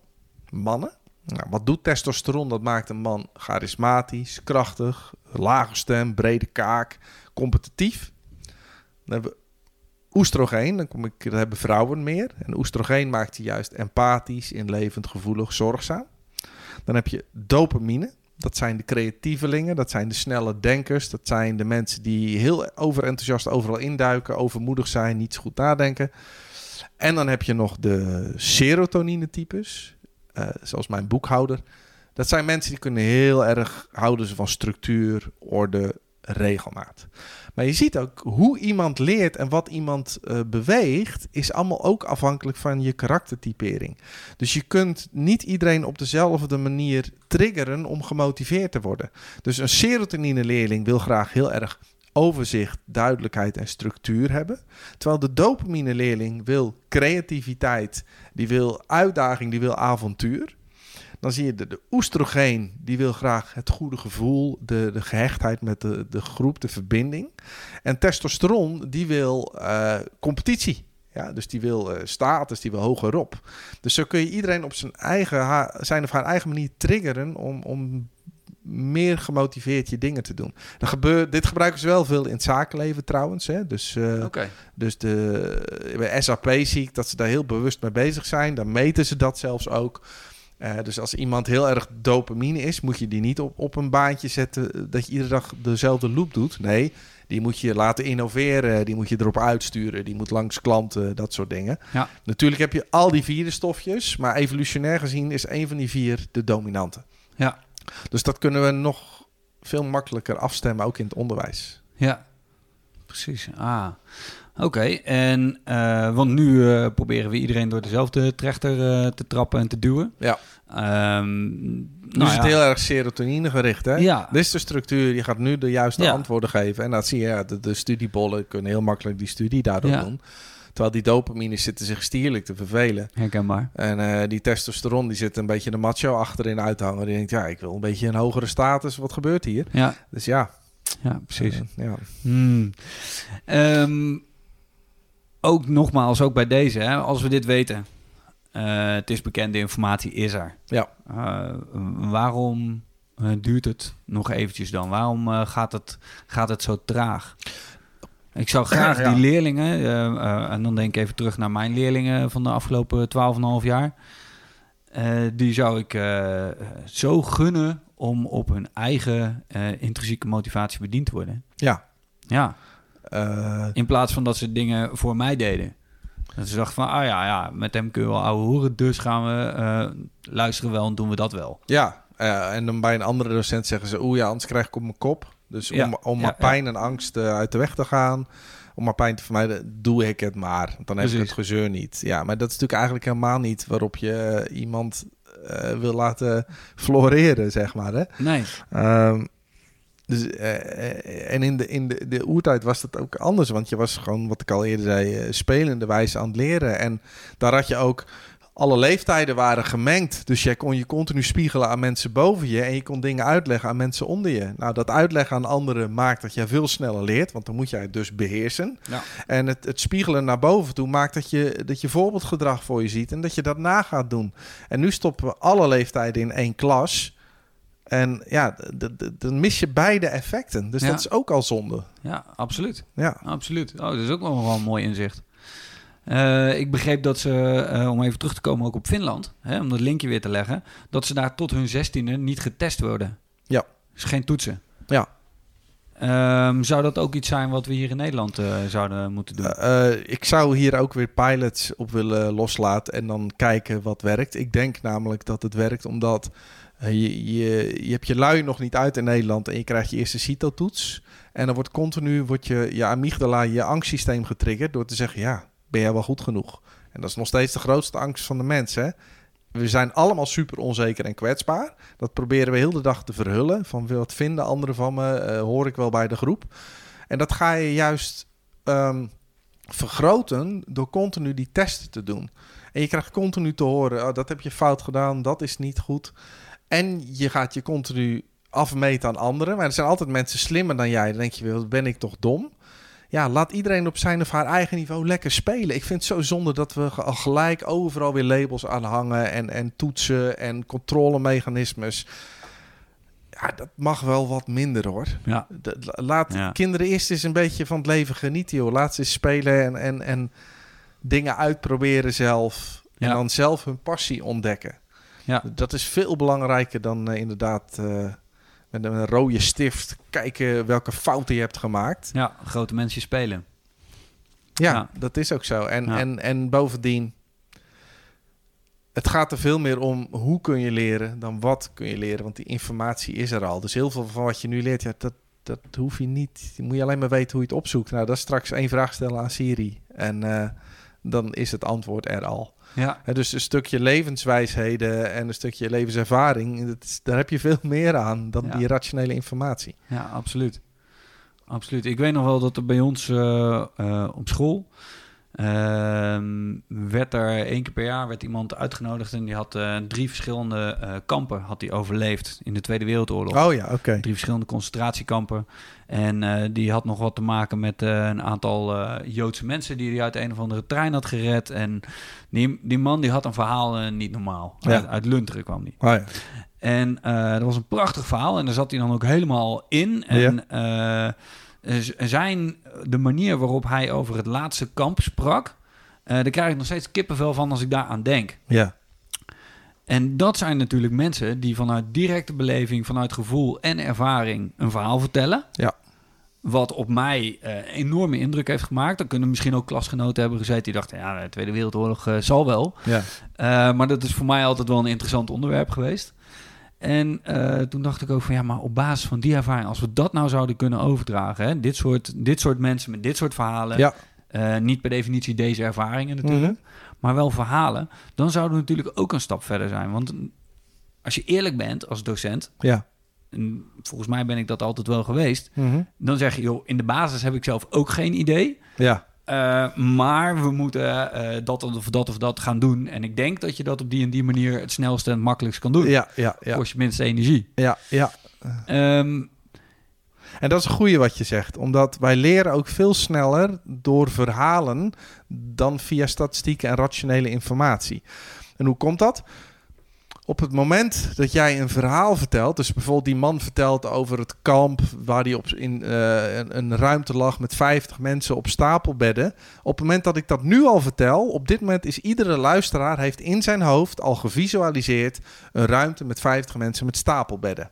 mannen. Nou, wat doet testosteron? Dat maakt een man charismatisch, krachtig, lage stem, brede kaak, competitief. Dan hebben we oestrogeen, dan kom ik, hebben vrouwen meer. En oestrogeen maakt je juist empathisch, inlevend, gevoelig, zorgzaam. Dan heb je dopamine. Dat zijn de creatievelingen, dat zijn de snelle denkers, dat zijn de mensen die heel overenthousiast overal induiken, overmoedig zijn, niet goed nadenken. En dan heb je nog de serotonine-types, eh, zoals mijn boekhouder. Dat zijn mensen die kunnen heel erg houden van structuur, orde, regelmaat. Maar je ziet ook hoe iemand leert en wat iemand eh, beweegt, is allemaal ook afhankelijk van je karaktertypering. Dus je kunt niet iedereen op dezelfde manier triggeren om gemotiveerd te worden. Dus een serotonine-leerling wil graag heel erg overzicht, duidelijkheid en structuur hebben. Terwijl de dopamine-leerling wil creativiteit, die wil uitdaging, die wil avontuur. Dan zie je de, de oestrogeen, die wil graag het goede gevoel, de, de gehechtheid met de, de groep, de verbinding. En testosteron, die wil eh, competitie. Ja, dus die wil eh, status, die wil hogerop. Dus zo kun je iedereen op zijn, eigen, zijn of haar eigen manier triggeren om, om meer gemotiveerd je dingen te doen. Dat gebeurt, dit gebruiken ze wel veel in het zakenleven trouwens. Hè? Dus, eh, dus de, bij SAP zie ik dat ze daar heel bewust mee bezig zijn. Dan meten ze dat zelfs ook. Eh, dus als iemand heel erg dopamine is, moet je die niet op, op een baantje zetten dat je iedere dag dezelfde loop doet. Nee, Die moet je laten innoveren, die moet je erop uitsturen, die moet langs klanten, dat soort dingen. Ja. Natuurlijk heb je al die vier stofjes, maar evolutionair gezien is een van die vier de dominante. Ja. Dus dat kunnen we nog veel makkelijker afstemmen, ook in het onderwijs. Ja, precies. Ah, oké. En uh, want nu uh, proberen we iedereen door dezelfde trechter uh, te trappen en te duwen. Ja. Um, nu nou is het heel erg serotonine gericht, hè? Ja. Dit is de structuur. Je gaat nu de juiste Ja. antwoorden geven. En dat zie je, ja, de, de studiebollen kunnen heel makkelijk die studie daardoor Ja. doen. Terwijl die dopamine zitten zich stierlijk te vervelen. Herkenbaar. En eh, die testosteron die zit een beetje de macho achterin uit te hangen. Die denkt, ja, ik wil een beetje een hogere status. Wat gebeurt hier? Ja, Dus ja. ja precies. eh, ja. Hmm. Ehm, ook nogmaals, ook bij deze, hè, als we dit weten. eh, het is bekende informatie, is er. Ja. Eh, waarom eh, duurt het nog eventjes dan? Waarom gaat, het, gaat het zo traag? Ik zou graag Ja. die leerlingen, en dan denk ik even terug naar mijn leerlingen van de afgelopen 12,5 jaar. Die zou ik zo gunnen om op hun eigen intrinsieke motivatie bediend te worden. Ja. Ja, Eh, in plaats van dat ze dingen voor mij deden. Dat ze dachten van, ah ja, ja, met hem kunnen we wel ouwe hoeren, dus gaan we eh, luisteren wel en doen we dat wel. ja. Eh, en dan bij een andere docent zeggen ze... oeh ja, anders krijg ik op mijn kop. Dus Ja. om, om Ja, maar ja. pijn en angst uit de weg te gaan... om maar pijn te vermijden, doe ik het maar. Want dan heb ik het gezeur niet. Ja, maar dat is natuurlijk eigenlijk helemaal niet... waarop je iemand wil laten floreren, zeg maar. Hè? Nee, Ehm, dus, eh, eh, en in, de, in de, de oertijd was dat ook anders. Want je was gewoon, wat ik al eerder zei, eh, spelende wijze aan het leren. En daar had je ook... Alle leeftijden waren gemengd. Dus jij kon je continu spiegelen aan mensen boven je. En je kon dingen uitleggen aan mensen onder je. Nou, dat uitleggen aan anderen maakt dat jij veel sneller leert. Want dan moet jij het dus beheersen. Ja. En het, het spiegelen naar boven toe maakt dat je, dat je voorbeeldgedrag voor je ziet. En dat je dat na gaat doen. En nu stoppen we alle leeftijden in één klas. En ja, dan mis je beide effecten. Dus Ja. dat is ook al zonde. ja, absoluut. Ja, Absoluut. Oh, dat is ook wel een mooi inzicht. Eh, ik begreep dat ze, eh, om even terug te komen ook op Finland, hè, om dat linkje weer te leggen, dat ze daar tot hun zestiende niet getest worden. Ja. Dus geen toetsen. Ja. Ehm, zou dat ook iets zijn wat we hier in Nederland eh, zouden moeten doen? Ik zou hier ook weer pilots op willen loslaten en dan kijken wat werkt. Ik denk namelijk dat het werkt omdat je, je, je hebt je lui nog niet uit in Nederland en je krijgt je eerste CITO-toets. En dan wordt continu wordt je, je amygdala, je angstsysteem getriggerd door te zeggen, ja, ben jij wel goed genoeg? En dat is nog steeds de grootste angst van de mens, hè? We zijn allemaal super onzeker en kwetsbaar. Dat proberen we heel de dag te verhullen. Van wat vinden anderen van me? Eh, hoor ik wel bij de groep? En dat ga je juist ehm, vergroten door continu die testen te doen. En je krijgt continu te horen, oh, dat heb je fout gedaan, dat is niet goed. En je gaat je continu afmeten aan anderen. Maar er zijn altijd mensen slimmer dan jij. Dan denk je, wat ben ik toch dom? Ja, laat iedereen op zijn of haar eigen niveau lekker spelen. Ik vind het zo zonde dat we al gelijk overal weer labels aan hangen... en, en toetsen en controlemechanismes. Ja, dat mag wel wat minder, hoor. ja. Laat Ja. kinderen eerst eens een beetje van het leven genieten, joh. Laat ze eens spelen en, en, en dingen uitproberen zelf. En Ja. dan zelf hun passie ontdekken. Ja. Dat is veel belangrijker dan eh, inderdaad eh, met een rode stift kijken welke fouten je hebt gemaakt. ja, grote mensen spelen. Ja, Ja. dat is ook zo. En, Ja. en, en bovendien, het gaat er veel meer om hoe kun je leren dan wat kun je leren. Want die informatie is er al. Dus heel veel van wat je nu leert, ja, dat, dat hoef je niet. Je moet je alleen maar weten hoe je het opzoekt. Nou, dat is straks één vraag stellen aan Siri. En eh, dan is het antwoord er al. Ja, dus een stukje levenswijsheden en een stukje levenservaring, dat is, daar heb je veel meer aan dan Ja. die rationele informatie. ja absoluut. Absoluut. Ik weet nog wel dat er bij ons eh, op school werd er één keer per jaar werd iemand uitgenodigd en die had eh, drie verschillende eh, kampen had hij overleefd in de Tweede Wereldoorlog. Oh ja, oké. Drie verschillende concentratiekampen. En eh, die had nog wat te maken met een aantal Joodse mensen die hij uit een of andere trein had gered. En die, die man die had een verhaal niet normaal. Ja. Uit, uit Lunteren kwam die. Oh ja. En dat was een prachtig verhaal. En daar zat hij dan ook helemaal in. En zijn, de manier waarop hij over het laatste kamp sprak... eh, daar krijg ik nog steeds kippenvel van als ik daaraan denk. ja. En dat zijn natuurlijk mensen die vanuit directe beleving, vanuit gevoel en ervaring een verhaal vertellen. Ja. Wat op mij eh, enorme indruk heeft gemaakt. Dan kunnen misschien ook klasgenoten hebben gezeten die dachten, ja, de Tweede Wereldoorlog eh, zal wel. Ja. Maar dat is voor mij altijd wel een interessant onderwerp geweest. En eh, toen dacht ik ook van ja, maar op basis van die ervaring, als we dat nou zouden kunnen overdragen, hè, dit, soort, dit soort mensen met dit soort verhalen, Ja. eh, niet per definitie deze ervaringen natuurlijk, Mhm. maar wel verhalen, dan zouden we natuurlijk ook een stap verder zijn. Want als je eerlijk bent als docent, Ja. en volgens mij ben ik dat altijd wel geweest, Mhm. dan zeg je, joh, in de basis heb ik zelf ook geen idee. Ja. Eh, maar we moeten eh, dat of dat of dat gaan doen. En ik denk dat je dat op die en die manier het snelste en het makkelijkst kan doen. Ja, ja, ja. Kost je minste energie. Ja, ja. Ehm, En dat is een goede wat je zegt, omdat wij leren ook veel sneller door verhalen dan via statistieken en rationele informatie. En hoe komt dat? Op het moment dat jij een verhaal vertelt, dus bijvoorbeeld die man vertelt over het kamp waar hij op in eh, een, een ruimte lag met 50 mensen op stapelbedden. Op het moment dat ik dat nu al vertel, op dit moment is iedere luisteraar heeft in zijn hoofd al gevisualiseerd een ruimte met 50 mensen met stapelbedden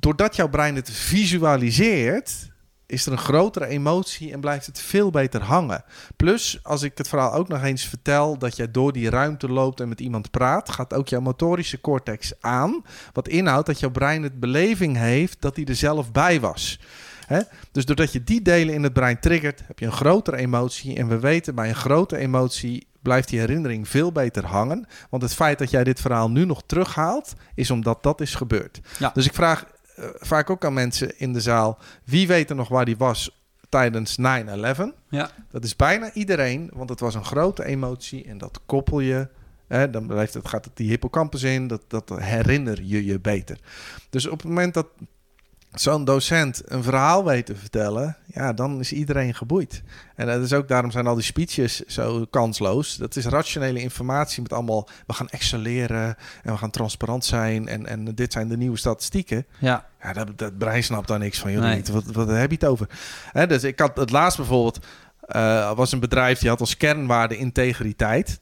doordat jouw brein het visualiseert, is er een grotere emotie en blijft het veel beter hangen. Plus, als ik het verhaal ook nog eens vertel dat jij door die ruimte loopt en met iemand praat, gaat ook jouw motorische cortex aan. Wat inhoudt dat jouw brein het beleving heeft dat hij er zelf bij was. Dus doordat je die delen in het brein triggert, heb je een grotere emotie. En we weten bij een grote emotie blijft die herinnering veel beter hangen. Want het feit dat jij dit verhaal nu nog terughaalt, is omdat dat is gebeurd. Ja. Dus ik vraag vaak ook aan mensen in de zaal: wie weet er nog waar die was tijdens 9-11? ja. Dat is bijna iedereen, want het was een grote emotie en dat koppel je. Hè, dan blijft het, gaat het die hippocampus in, dat, dat herinner je je beter. Dus op het moment dat zo'n docent een verhaal weet te vertellen, ja, dan is iedereen geboeid. En dat is ook daarom zijn al die speeches zo kansloos. Dat is rationele informatie met allemaal, we gaan excelleren en we gaan transparant zijn en, en dit zijn de nieuwe statistieken. ja. Ja, dat, dat brein snapt daar niks van. Joh, Nee. niet. Wat, wat heb je het over? Hè, dus ik had het laatst bijvoorbeeld... eh, was een bedrijf die had als kernwaarde integriteit.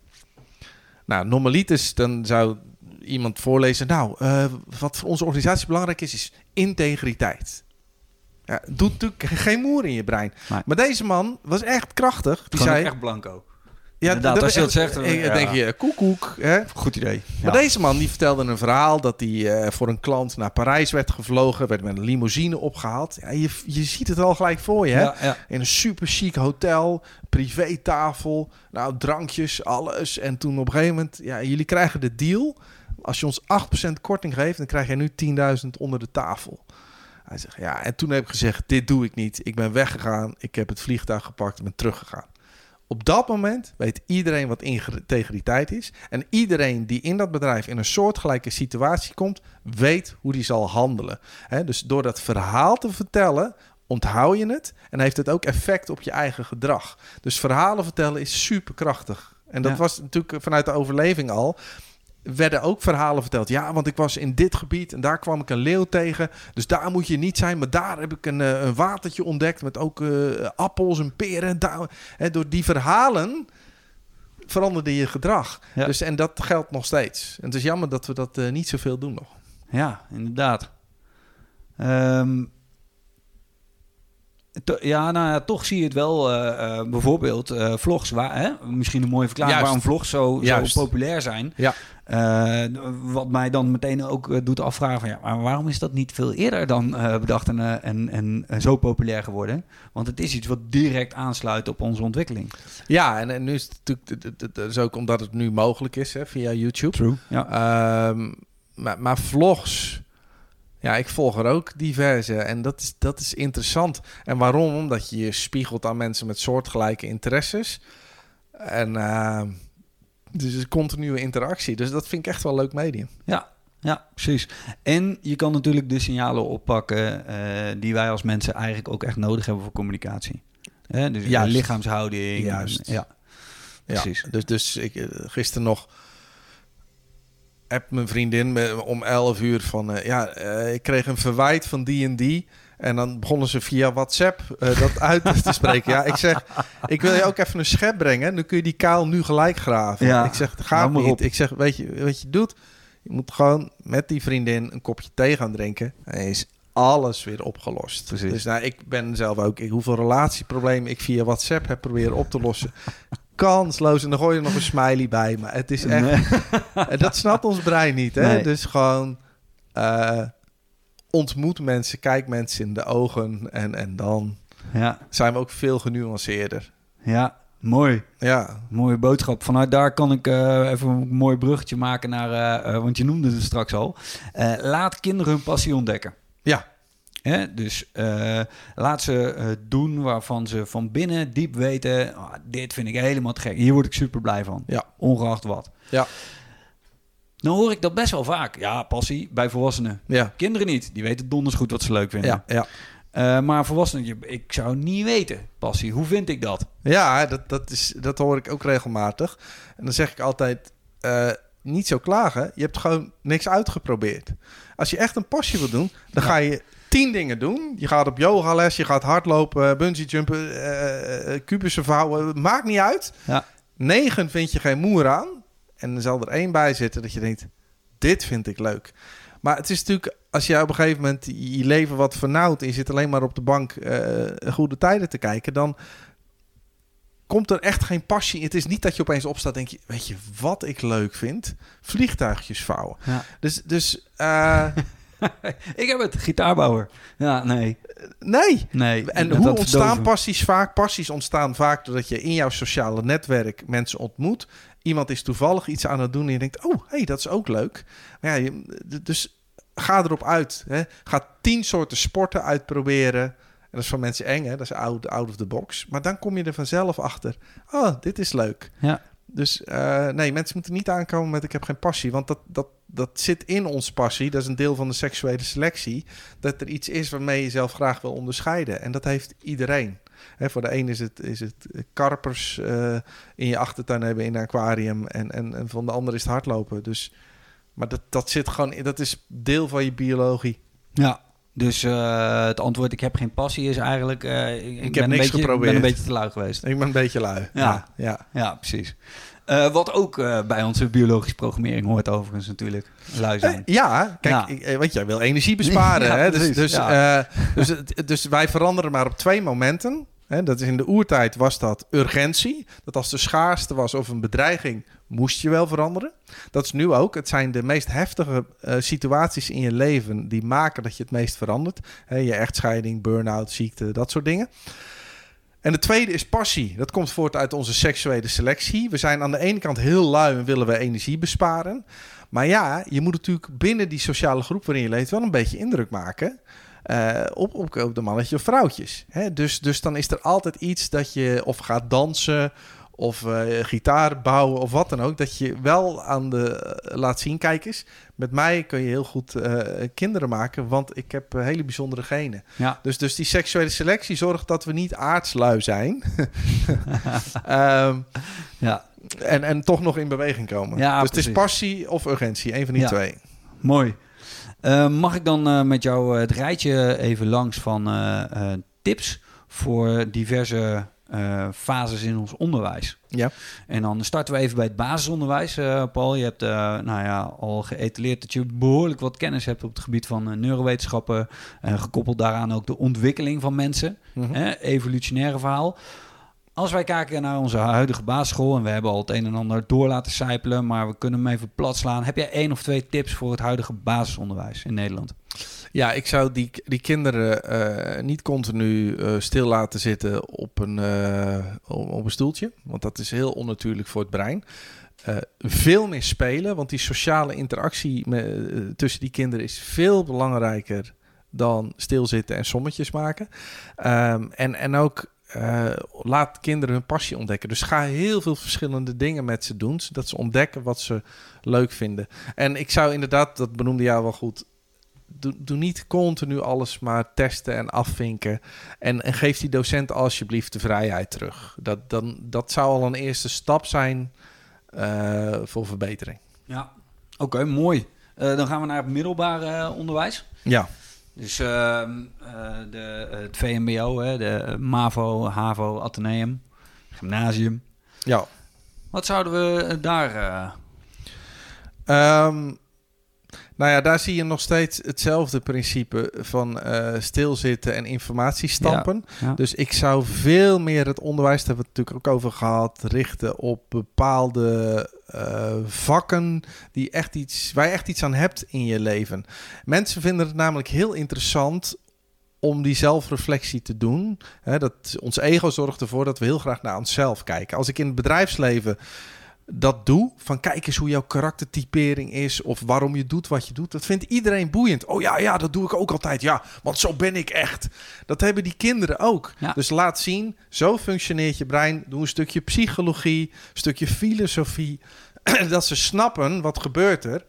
Nou, normaliter dan zou iemand voorlezen... Nou, eh, wat voor onze organisatie belangrijk is, is integriteit. Ja, doet natuurlijk geen moer in je brein. Nee. Maar deze man was echt krachtig. Die zei... echt blanco. ja, inderdaad, als je dat zegt, ja. denk je, koekoek. Hè? Goed idee. Maar deze man die vertelde een verhaal dat hij eh, voor een klant naar Parijs werd gevlogen, werd met een limousine opgehaald. Ja, je, je ziet het al gelijk voor je, hè? Ja, ja. In een super chic hotel, privétafel, nou drankjes, alles. En toen op een gegeven moment, ja, jullie krijgen de deal. Als je ons 8% korting geeft, dan krijg jij nu 10.000 onder de tafel. Hij zegt, ja, en toen heb ik gezegd, dit doe ik niet. Ik ben weggegaan, ik heb het vliegtuig gepakt en ben teruggegaan. Op dat moment weet iedereen wat integriteit is. En iedereen die in dat bedrijf in een soortgelijke situatie komt, weet hoe die zal handelen. Hè, dus door dat verhaal te vertellen, onthoud je het en heeft het ook effect op je eigen gedrag. Dus verhalen vertellen is superkrachtig. En dat Ja. was natuurlijk vanuit de overleving al. Werden ook verhalen verteld. Ja, want ik was in dit gebied en daar kwam ik een leeuw tegen. Dus daar moet je niet zijn. Maar daar heb ik een, eh, een watertje ontdekt met ook eh, appels en peren. Daar, hè, door die verhalen veranderde je gedrag. Ja. Dus, en dat geldt nog steeds. En het is jammer dat we dat eh, niet zoveel doen nog. Ja, inderdaad. Ehm, ja, nou ja, toch zie je het wel. bijvoorbeeld vlogs. Waar, hè? Misschien een mooie verklaring Juist. waarom vlogs zo, zo populair zijn. Ja. Eh, wat mij dan meteen ook eh, doet afvragen van ja, maar waarom is dat niet veel eerder dan eh, bedacht en, en, en zo populair geworden? Want het is iets wat direct aansluit op onze ontwikkeling. Ja, en, en nu is het natuurlijk dat is ook omdat het nu mogelijk is hè, via YouTube. True. Ja. Ehm, maar, maar vlogs, ja, ik volg er ook diverse en dat is, dat is interessant. En waarom? Omdat je je spiegelt aan mensen met soortgelijke interesses. En ehm, dus een continue interactie. Dus dat vind ik echt wel een leuk medium. Ja, ja, precies. En je kan natuurlijk de signalen oppakken eh, die wij als mensen eigenlijk ook echt nodig hebben voor communicatie. Dus je lichaamshouding. Juist. Ja, precies. Ja, dus, dus ik eh, gisteren nog heb mijn vriendin me om 11 uur van eh, ja, ik kreeg een verwijt van die en die. En dan begonnen ze via WhatsApp eh, dat uit te spreken. Ja, ik zeg, ik wil je ook even een schep brengen. Dan kun je die kaal nu gelijk graven. Ja, ik zeg, gaat maar niet. op. Ik zeg, weet je wat je doet? Je moet gewoon met die vriendin een kopje thee gaan drinken. Hij is alles weer opgelost. Precies. Dus nou, ik ben zelf ook, ik, hoeveel relatieproblemen ik via WhatsApp heb proberen op te lossen. Kansloos. En dan gooi je er nog een smiley bij. Maar het is echt... Nee. En dat snapt ons brein niet, hè? Nee. Dus gewoon eh, ontmoet mensen, kijk mensen in de ogen en, en dan Ja, zijn we ook veel genuanceerder. ja, mooi. Ja, Mooie boodschap. Vanuit daar kan ik eh, even een mooi bruggetje maken naar, eh, eh, want je noemde het straks al. Laat kinderen hun passie ontdekken. ja, Hè? Dus laat ze doen waarvan ze van binnen diep weten, "Ah, dit vind ik helemaal te gek. Hier word ik super blij van. Ja. Ongeacht wat. Ja. Dan hoor ik dat best wel vaak. Ja, passie bij volwassenen. ja, Kinderen niet. Die weten donders goed wat ze leuk vinden. ja, ja. Eh, maar volwassenen, ik zou niet weten, passie. Hoe vind ik dat? Ja, dat, dat, is, dat hoor ik ook regelmatig. En dan zeg ik altijd, eh, niet zo klagen. Je hebt gewoon niks uitgeprobeerd. Als je echt een passie wil doen, dan Ja. ga je tien dingen doen. Je gaat op yogales, je gaat hardlopen, bungee jumpen, eh, kubussen vouwen. Maakt niet uit. Ja. Negen vind je geen moer aan. En dan zal er één bij zitten dat je denkt, dit vind ik leuk. Maar het is natuurlijk, als je op een gegeven moment je leven wat vernauwt... en je zit alleen maar op de bank eh, goede tijden te kijken... dan komt er echt geen passie. Het is niet dat je opeens opstaat en denk je... weet je wat ik leuk vind? Vliegtuigjes vouwen. Ja. Dus, dus eh, ik heb het, gitaarbouwer. Ja, nee. nee. nee. En hoe ontstaan passies vaak? Passies ontstaan vaak doordat je in jouw sociale netwerk mensen ontmoet. Iemand is toevallig iets aan het doen en je denkt... oh, hey, dat is ook leuk. Maar ja, je, dus ga erop uit. Hè. Ga tien soorten sporten uitproberen... En dat is voor mensen eng, hè? dat is out, out of the box. Maar dan kom je er vanzelf achter. Oh, dit is leuk. Ja. Dus eh, nee, mensen moeten niet aankomen met ik heb geen passie. Want dat, dat, dat zit in ons passie. Dat is een deel van de seksuele selectie. Dat er iets is waarmee je jezelf graag wil onderscheiden. En dat heeft iedereen. Hè, voor de een is het, is het karpers eh, in je achtertuin hebben in een aquarium. En, en, en van de ander is het hardlopen. Dus, maar dat, dat zit gewoon, dat is deel van je biologie. Ja. Dus eh, het antwoord, ik heb geen passie, is eigenlijk... eh, ik, heb ben een niks beetje, ik geprobeerd. ben een beetje te lui geweest. Ik ben een beetje lui. Ja. ja. Ja, precies. Wat ook bij onze biologische programmering hoort overigens natuurlijk. Lui zijn. ja, kijk, Ja. ik, want jij wil energie besparen. Ja, hè? Dus, dus, dus, dus wij veranderen maar op twee momenten. Hè? Dat is in de oertijd was dat urgentie. Dat als er schaarste was of een bedreiging, moest je wel veranderen. Dat is nu ook. Het zijn de meest heftige eh, situaties in je leven die maken dat je het meest verandert. Hè? Je echtscheiding, burn-out, ziekte, dat soort dingen. En de tweede is passie. Dat komt voort uit onze seksuele selectie. We zijn aan de ene kant heel lui en willen we energie besparen. Maar ja, je moet natuurlijk binnen die sociale groep waarin je leeft wel een beetje indruk maken. Eh, op, de mannetjes of vrouwtjes. Hè? Dus, dus dan is er altijd iets dat je of gaat dansen of eh, gitaar bouwen of wat dan ook. Dat je wel aan de eh, laat zien, kijk eens. Met mij kun je heel goed kinderen maken, want ik heb hele bijzondere genen. Ja. Dus, dus die seksuele selectie zorgt dat we niet aardslui zijn. Ehm, ja, en, en toch nog in beweging komen. Ja, dus het is passie of urgentie, een van die Ja. twee. mooi. Eh, mag ik dan eh, met jou eh, het rijtje even langs van tips voor diverse fases in ons onderwijs? Ja. En dan starten we even bij het basisonderwijs, Paul. Je hebt nou ja, al geëtaleerd dat je behoorlijk wat kennis hebt op het gebied van neurowetenschappen. gekoppeld daaraan ook de ontwikkeling van mensen. Mhm. evolutionaire verhaal. Als wij kijken naar onze huidige basisschool, en we hebben al het een en ander door laten sijpelen, maar we kunnen hem even plat slaan. Heb jij één of twee tips voor het huidige basisonderwijs in Nederland? Ja, ik zou die, die kinderen eh, niet continu eh, stil laten zitten op een, eh, op een stoeltje. Want dat is heel onnatuurlijk voor het brein. Veel meer spelen, want die sociale interactie tussen die kinderen is veel belangrijker dan stilzitten en sommetjes maken. Ehm, en, en ook eh, laat kinderen hun passie ontdekken. Dus ga heel veel verschillende dingen met ze doen, zodat ze ontdekken wat ze leuk vinden. En ik zou inderdaad, dat benoemde jou wel goed, doe, doe niet continu alles maar testen en afvinken. En, en geef die docent alsjeblieft de vrijheid terug. Dat, dan, dat zou al een eerste stap zijn eh, voor verbetering. Ja. Oké, mooi. Eh, dan gaan we naar het middelbare eh, onderwijs. Ja, Dus ehm, eh, de, het VMBO, hè, de MAVO, HAVO, Atheneum, gymnasium. ja. Wat zouden we daar... Ehm, Nou ja, daar zie je nog steeds hetzelfde principe van eh, stilzitten en informatie stampen. Ja. Dus ik zou veel meer het onderwijs, daar hebben we het natuurlijk ook over gehad, richten op bepaalde eh, vakken die echt iets, waar je echt iets aan hebt in je leven. Mensen vinden het namelijk heel interessant om die zelfreflectie te doen. Hè, dat, ons ego zorgt ervoor dat we heel graag naar onszelf kijken. Als ik in het bedrijfsleven dat doe, van kijk eens hoe jouw karaktertypering is of waarom je doet wat je doet, dat vindt iedereen boeiend. Oh ja, ja, dat doe ik ook altijd. Ja, want zo ben ik echt. Dat hebben die kinderen ook. Ja. Dus laat zien, zo functioneert je brein. Doe een stukje psychologie, een stukje filosofie, dat ze snappen wat gebeurt er.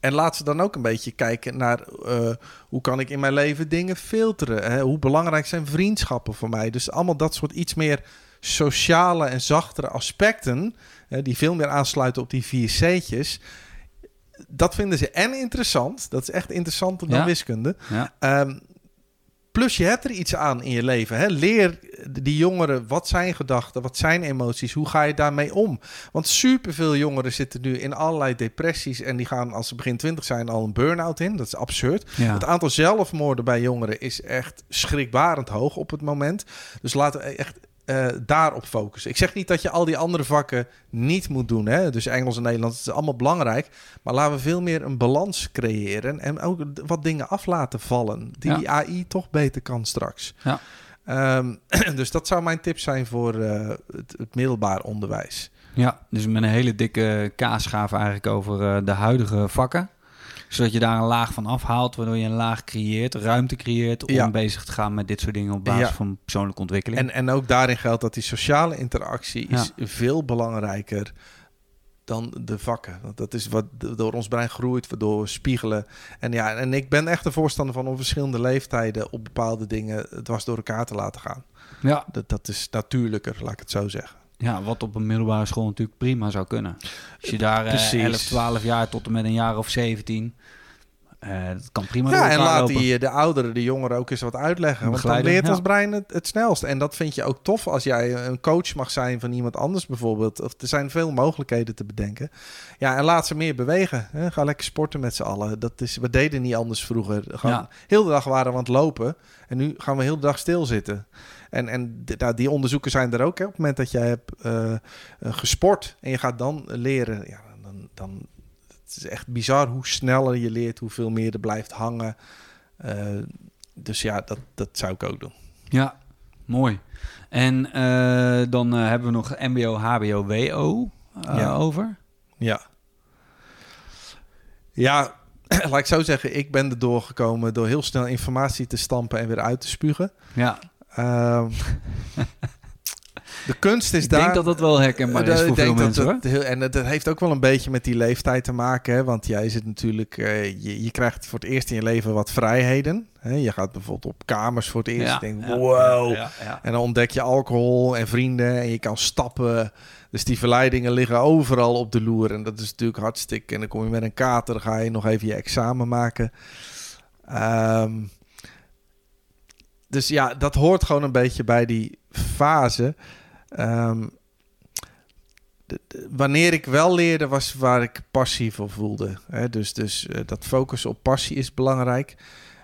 En laat ze dan ook een beetje kijken naar eh, hoe kan ik in mijn leven dingen filteren. Hè? Hoe belangrijk zijn vriendschappen voor mij. Dus allemaal dat soort iets meer sociale en zachtere aspecten. Die veel meer aansluiten op die vier C'tjes. Dat vinden ze en interessant. Dat is echt interessanter dan Ja. wiskunde. Ja. Ehm, plus je hebt er iets aan in je leven. Hè? Leer die jongeren wat zijn gedachten, wat zijn emoties, hoe ga je daarmee om? Want superveel jongeren zitten nu in allerlei depressies en die gaan als ze begin 20 zijn al een burn-out in. Dat is absurd. Ja. Het aantal zelfmoorden bij jongeren is echt schrikbarend hoog op het moment. Dus laten we echt eh, daarop focussen. Ik zeg niet dat je al die andere vakken niet moet doen. Hè? Dus Engels en Nederlands, is allemaal belangrijk. Maar laten we veel meer een balans creëren. En ook wat dingen af laten vallen. Die Ja. AI toch beter kan straks. Ja. Ehm, dus dat zou mijn tip zijn voor eh, het, het middelbaar onderwijs. Ja, dus met een hele dikke kaasschaaf eigenlijk over eh, de huidige vakken. Zodat je daar een laag van afhaalt, waardoor je een laag creëert, ruimte creëert om Ja. bezig te gaan met dit soort dingen op basis Ja. van persoonlijke ontwikkeling. En, en ook daarin geldt dat die sociale interactie is veel belangrijker dan de vakken. Want dat is wat door ons brein groeit, waardoor we spiegelen. En ja, en ik ben echt een voorstander van om verschillende leeftijden op bepaalde dingen dwars door elkaar te laten gaan. ja, Dat, dat is natuurlijker, laat ik het zo zeggen. Ja, wat op een middelbare school natuurlijk prima zou kunnen. Als je daar eh, Precies. 11, 12 jaar tot en met een jaar of 17, eh dat kan prima Ja, en laat lopen. die, de ouderen, de jongeren ook eens wat uitleggen. Want dan leert ja. ons brein het, het snelst. En dat vind je ook tof als jij een coach mag zijn van iemand anders bijvoorbeeld. Of er zijn veel mogelijkheden te bedenken. Ja, en laat ze meer bewegen. Hè. Ga lekker sporten met z'n allen. Dat is, we deden niet anders vroeger. Gewoon, Ja. Heel de dag waren we aan het lopen. En nu gaan we heel de dag stilzitten. En, en nou, die onderzoeken zijn er ook. Hè. Op het moment dat jij hebt eh, eh, gesport en je gaat dan leren. Ja, dan, dan, het is echt bizar hoe sneller je leert, hoeveel meer er blijft hangen. Eh, dus ja, dat, dat zou ik ook doen. Ja, mooi. En dan hebben we nog MBO, HBO, WO Ja. over. Ja. Ja, laat ik zo zeggen, ik ben er doorgekomen door heel snel informatie te stampen en weer uit te spugen. Ja, Ehm, de kunst is ik daar. denk dat dat wel herkenbaar Eh, is ik voor veel denk dat mensen hoor. en het heeft ook wel een beetje met die leeftijd te maken. Hè? Want jij zit natuurlijk, eh, je, je krijgt voor het eerst in je leven wat vrijheden. Hè? Je gaat bijvoorbeeld op kamers voor het eerst. Ja, wow. ja. En dan ontdek je alcohol en vrienden en je kan stappen. Dus die verleidingen liggen overal op de loer. En dat is natuurlijk hartstikke. En dan kom je met een kater, dan ga je nog even je examen maken. Ehm, dus ja, dat hoort gewoon een beetje bij die fase. Ehm, de- de- wanneer ik wel leerde, was waar ik passie voor voelde. Hè? Dus, dus eh, dat focussen op passie is belangrijk.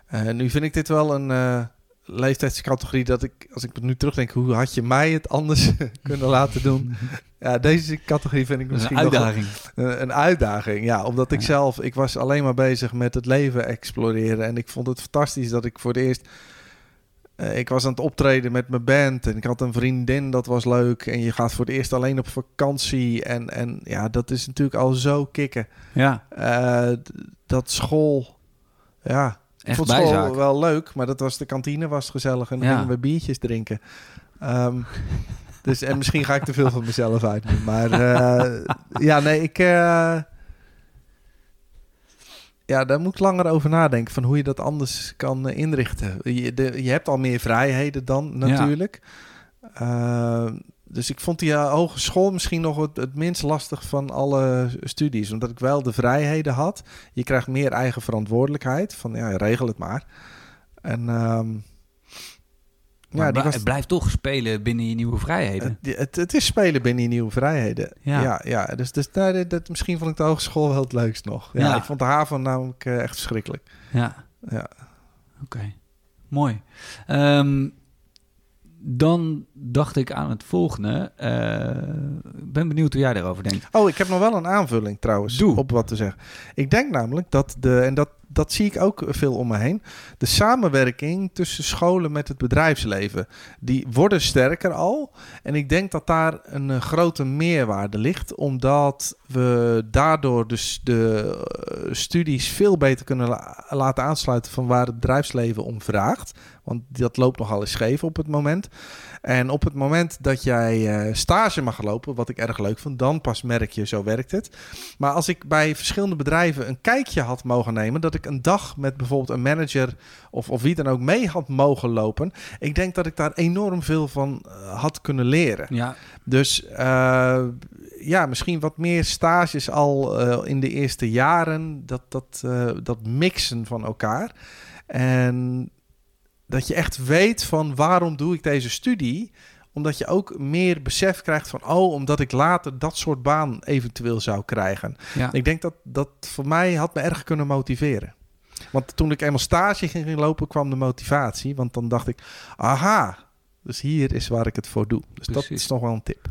Eh, nu vind ik dit wel een eh, leeftijdscategorie dat ik, als ik nu terugdenk, hoe had je mij het anders kunnen laten doen? Ja, deze categorie vind ik een misschien nog uitdaging. een, een uitdaging. Ja, omdat ik Ja. zelf, ik was alleen maar bezig met het leven exploreren. En ik vond het fantastisch dat ik voor het eerst. Eh, ik was aan het optreden met mijn band en ik had een vriendin, dat was leuk. En je gaat voor het eerst alleen op vakantie. En, en ja, dat is natuurlijk al zo kicken. Ja, Eh, dat school, ja, ik echt vond school bijzaak. wel leuk, maar dat was de kantine was gezellig en dan Ja. gingen we biertjes drinken. Ehm, dus en misschien ga ik te veel van mezelf uit, maar eh, ja, nee, ik ja, daar moet ik langer over nadenken van hoe je dat anders kan eh, inrichten. Je, de, je hebt al meer vrijheden dan natuurlijk. Eh, dus ik vond die eh, hogeschool misschien nog het, het minst lastig van alle studies. Omdat ik wel de vrijheden had. Je krijgt meer eigen verantwoordelijkheid. Van ja, regel het maar. En ehm, Maar die bl- was- het blijft toch spelen binnen je nieuwe vrijheden. Het, het, het is spelen binnen je nieuwe vrijheden. Ja. Ja, ja, dus, dus daar, dat, dat- misschien vond ik de hogeschool wel het leukst nog. Ja, Ja. Ik vond de haven namelijk eh, echt verschrikkelijk. ja. Ja. Oké, mooi. Ehm, dan dacht ik aan het volgende. Eh, Ik ben benieuwd hoe jij daarover denkt. Oh, ik heb nog wel een aanvulling trouwens Doe. op wat te zeggen. Ik denk namelijk dat de, en dat, dat zie ik ook veel om me heen, de samenwerking tussen scholen met het bedrijfsleven, die worden sterker al. En ik denk dat daar een eh, grote meerwaarde ligt, omdat we daardoor dus de eh, studies veel beter kunnen la- laten aansluiten van waar het bedrijfsleven om vraagt. Want dat loopt nogal eens scheef op het moment. En op het moment dat jij eh, stage mag lopen, wat ik erg leuk vond, dan pas merk je, zo werkt het. Maar als ik bij verschillende bedrijven een kijkje had mogen nemen, dat ik een dag met bijvoorbeeld een manager of, of wie dan ook mee had mogen lopen, ik denk dat ik daar enorm veel van eh, had kunnen leren. Ja, Dus eh, ja, misschien wat meer stages al in de eerste jaren, dat, dat, dat mixen van elkaar. En dat je echt weet van waarom doe ik deze studie omdat je ook meer besef krijgt van, oh, omdat ik later dat soort baan eventueel zou krijgen. ja. Ik denk dat dat voor mij had me erg kunnen motiveren. Want toen ik eenmaal stage ging lopen, kwam de motivatie. Want dan dacht ik, aha, dus hier is waar ik het voor doe. Dus dat is nog wel een tip.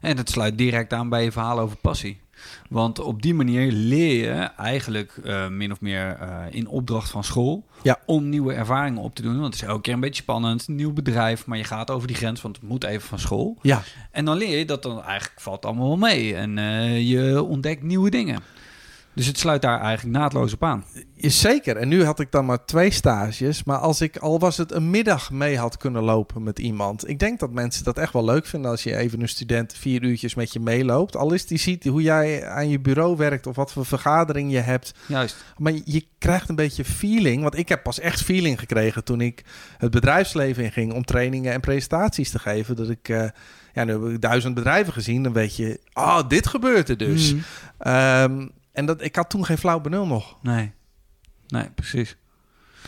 En het sluit direct aan bij je verhaal over passie. Want op die manier leer je eigenlijk eh, min of meer eh, in opdracht van school Ja. om nieuwe ervaringen op te doen. Want het is elke keer een beetje spannend, een nieuw bedrijf, maar je gaat over die grens, want het moet even van school. Ja, En dan leer je dat dan eigenlijk valt allemaal wel mee en eh, je ontdekt nieuwe dingen. Dus het sluit daar eigenlijk naadloos op aan. is zeker. En nu had ik dan maar twee stages. Maar als ik al was het een middag mee had kunnen lopen met iemand. Ik denk dat mensen dat echt wel leuk vinden als je even een student vier uurtjes met je meeloopt. Al is die ziet hoe jij aan je bureau werkt of wat voor vergadering je hebt. Juist. Maar je- krijgt een beetje feeling. Want ik heb pas echt feeling gekregen toen ik het bedrijfsleven in ging om trainingen en presentaties te geven. Dat ik, eh, ja, nu heb ik duizend bedrijven gezien. Dan weet je, oh, dit gebeurt er dus. Ehm, en dat, ik had toen geen flauw benul nog. Nee. Nee, precies.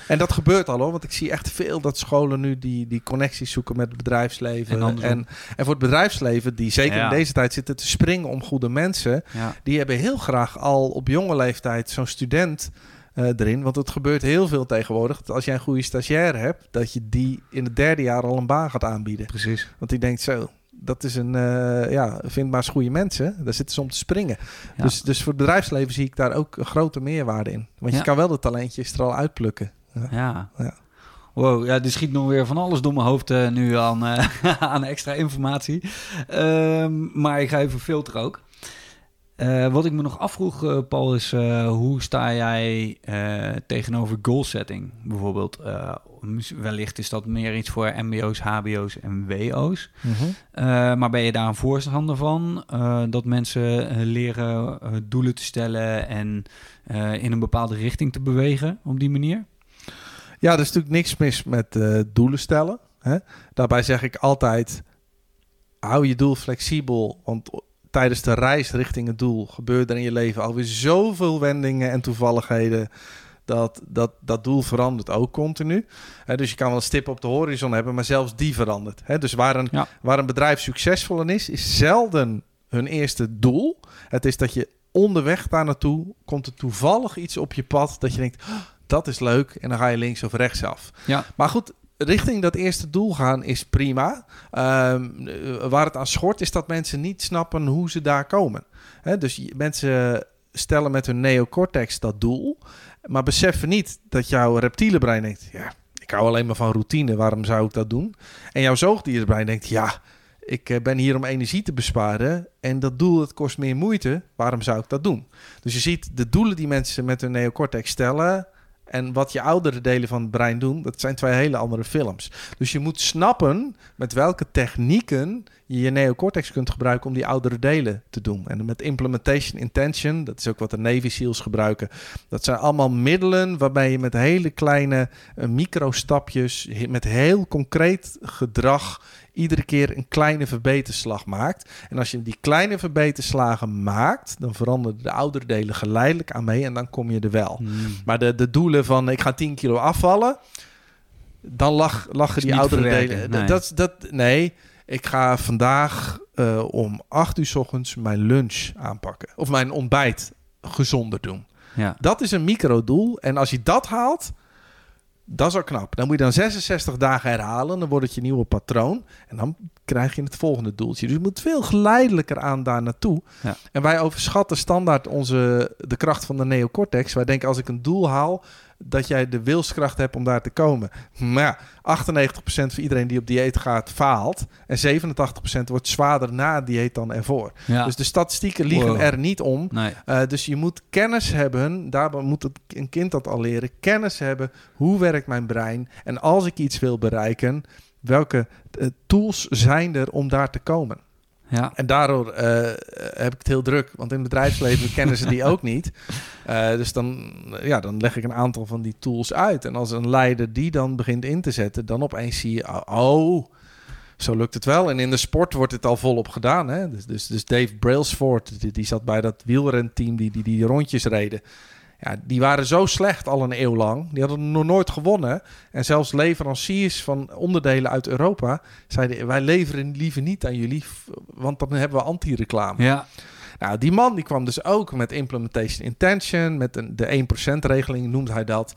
En dat gebeurt al hoor, want ik zie echt veel dat scholen nu die, die connecties zoeken met het bedrijfsleven. En andersom. en, en voor het bedrijfsleven, die zeker Ja. in deze tijd zitten te springen om goede mensen, Ja. die hebben heel graag al op jonge leeftijd zo'n student eh, erin. Want het gebeurt heel veel tegenwoordig. Dat als jij een goede stagiair hebt, dat je die in het derde jaar al een baan gaat aanbieden. Precies. Want die denkt zo. Dat is een, eh, ja, vind maar eens goede mensen. Daar zitten ze om te springen. Ja. Dus, dus voor het bedrijfsleven zie ik daar ook een grote meerwaarde in. Want Ja. je kan wel de talentjes er al uitplukken. Ja. Ja. Wow, ja, er schiet nog weer van alles door mijn hoofd eh, nu aan, eh, aan extra informatie. Ehm, maar ik ga even filteren ook. Eh, wat ik me nog afvroeg, eh, Paul, is eh, hoe sta jij tegenover goal setting bijvoorbeeld? Wellicht is dat meer iets voor MBO's, HBO's en WO's. Eh, maar ben je daar een voorstander van? Dat mensen leren doelen te stellen en in een bepaalde richting te bewegen op die manier? Ja, er is natuurlijk niks mis met doelen stellen. Hè? Daarbij zeg ik altijd: hou je doel flexibel. Want tijdens de reis richting het doel gebeuren er in je leven alweer zoveel wendingen en toevalligheden. Dat, dat dat doel verandert ook continu. Hè, dus je kan wel een stip op de horizon hebben, maar zelfs die verandert. Hè, dus waar een, Ja. waar een bedrijf succesvol in is, is zelden hun eerste doel. Het is dat je onderweg daar naartoe komt er toevallig iets op je pad dat je denkt, "Oh, dat is leuk. En dan ga je links of rechts af. Ja. Maar goed, richting dat eerste doel gaan is prima. Ehm, eh, waar het aan schort is dat mensen niet snappen hoe ze daar komen. Dus mensen stellen met hun neocortex dat doel, maar beseffen niet dat jouw reptiele brein denkt, ja, ik hou alleen maar van routine, waarom zou ik dat doen? En jouw zoogdierenbrein denkt, ja, ik eh, ben hier om energie te besparen en dat doel dat kost meer moeite, waarom zou ik dat doen? Dus je ziet de doelen die mensen met hun neocortex stellen en wat je oudere delen van het brein doen, dat zijn twee hele andere films. Dus je moet snappen met welke technieken je je neocortex kunt gebruiken om die oudere delen te doen. En met implementation intention, dat is ook wat de Navy SEALs gebruiken. Dat zijn allemaal middelen waarbij je met hele kleine eh, microstapjes, met heel concreet gedrag, iedere keer een kleine verbeterslag maakt. En als je die kleine verbeterslagen maakt, dan veranderen de oudere delen geleidelijk aan mee en dan kom je er wel. Maar de, de doelen van ik ga 10 kilo afvallen. dan lach, lachen die oudere delen. nee. Dat, dat, nee, ik ga vandaag eh, om acht uur 's ochtends mijn lunch aanpakken. Of mijn ontbijt gezonder doen. Ja. Dat is een microdoel. En als je dat haalt, dat is al knap. Dan moet je dan 66 dagen herhalen. Dan wordt het je nieuwe patroon. En dan krijg je het volgende doeltje. Dus je moet veel geleidelijker aan daar naartoe. Ja. En wij overschatten standaard onze, de kracht van de neocortex. Wij denken als ik een doel haal, dat jij de wilskracht hebt om daar te komen. Maar ja, 98% van iedereen die op dieet gaat, faalt. En 87% wordt zwaarder na het dieet dan ervoor. Ja. Dus de statistieken liegen Wow. er niet om. nee. Uh, dus je moet kennis hebben, daarbij moet het, een kind dat al leren, kennis hebben, hoe werkt mijn brein en als ik iets wil bereiken, welke eh, tools zijn er om daar te komen. Ja. En daardoor eh, heb ik het heel druk, want in het bedrijfsleven kennen ze die ook niet. Eh, dus dan, ja, dan leg ik een aantal van die tools uit. En als een leider die dan begint in te zetten, dan opeens zie je, oh, zo lukt het wel. En in de sport wordt het al volop gedaan. Hè? Dus, dus, dus Dave Brailsford, die, die zat bij dat wielrenteam die, die die rondjes reden. Ja, die waren zo slecht al een eeuw lang. Die hadden nog nooit gewonnen. En zelfs leveranciers van onderdelen uit Europa zeiden... wij leveren liever niet aan jullie, want dan hebben we anti-reclame. Ja. Nou, die man die kwam dus ook met implementation intention... met een, de 1%-regeling noemt hij dat.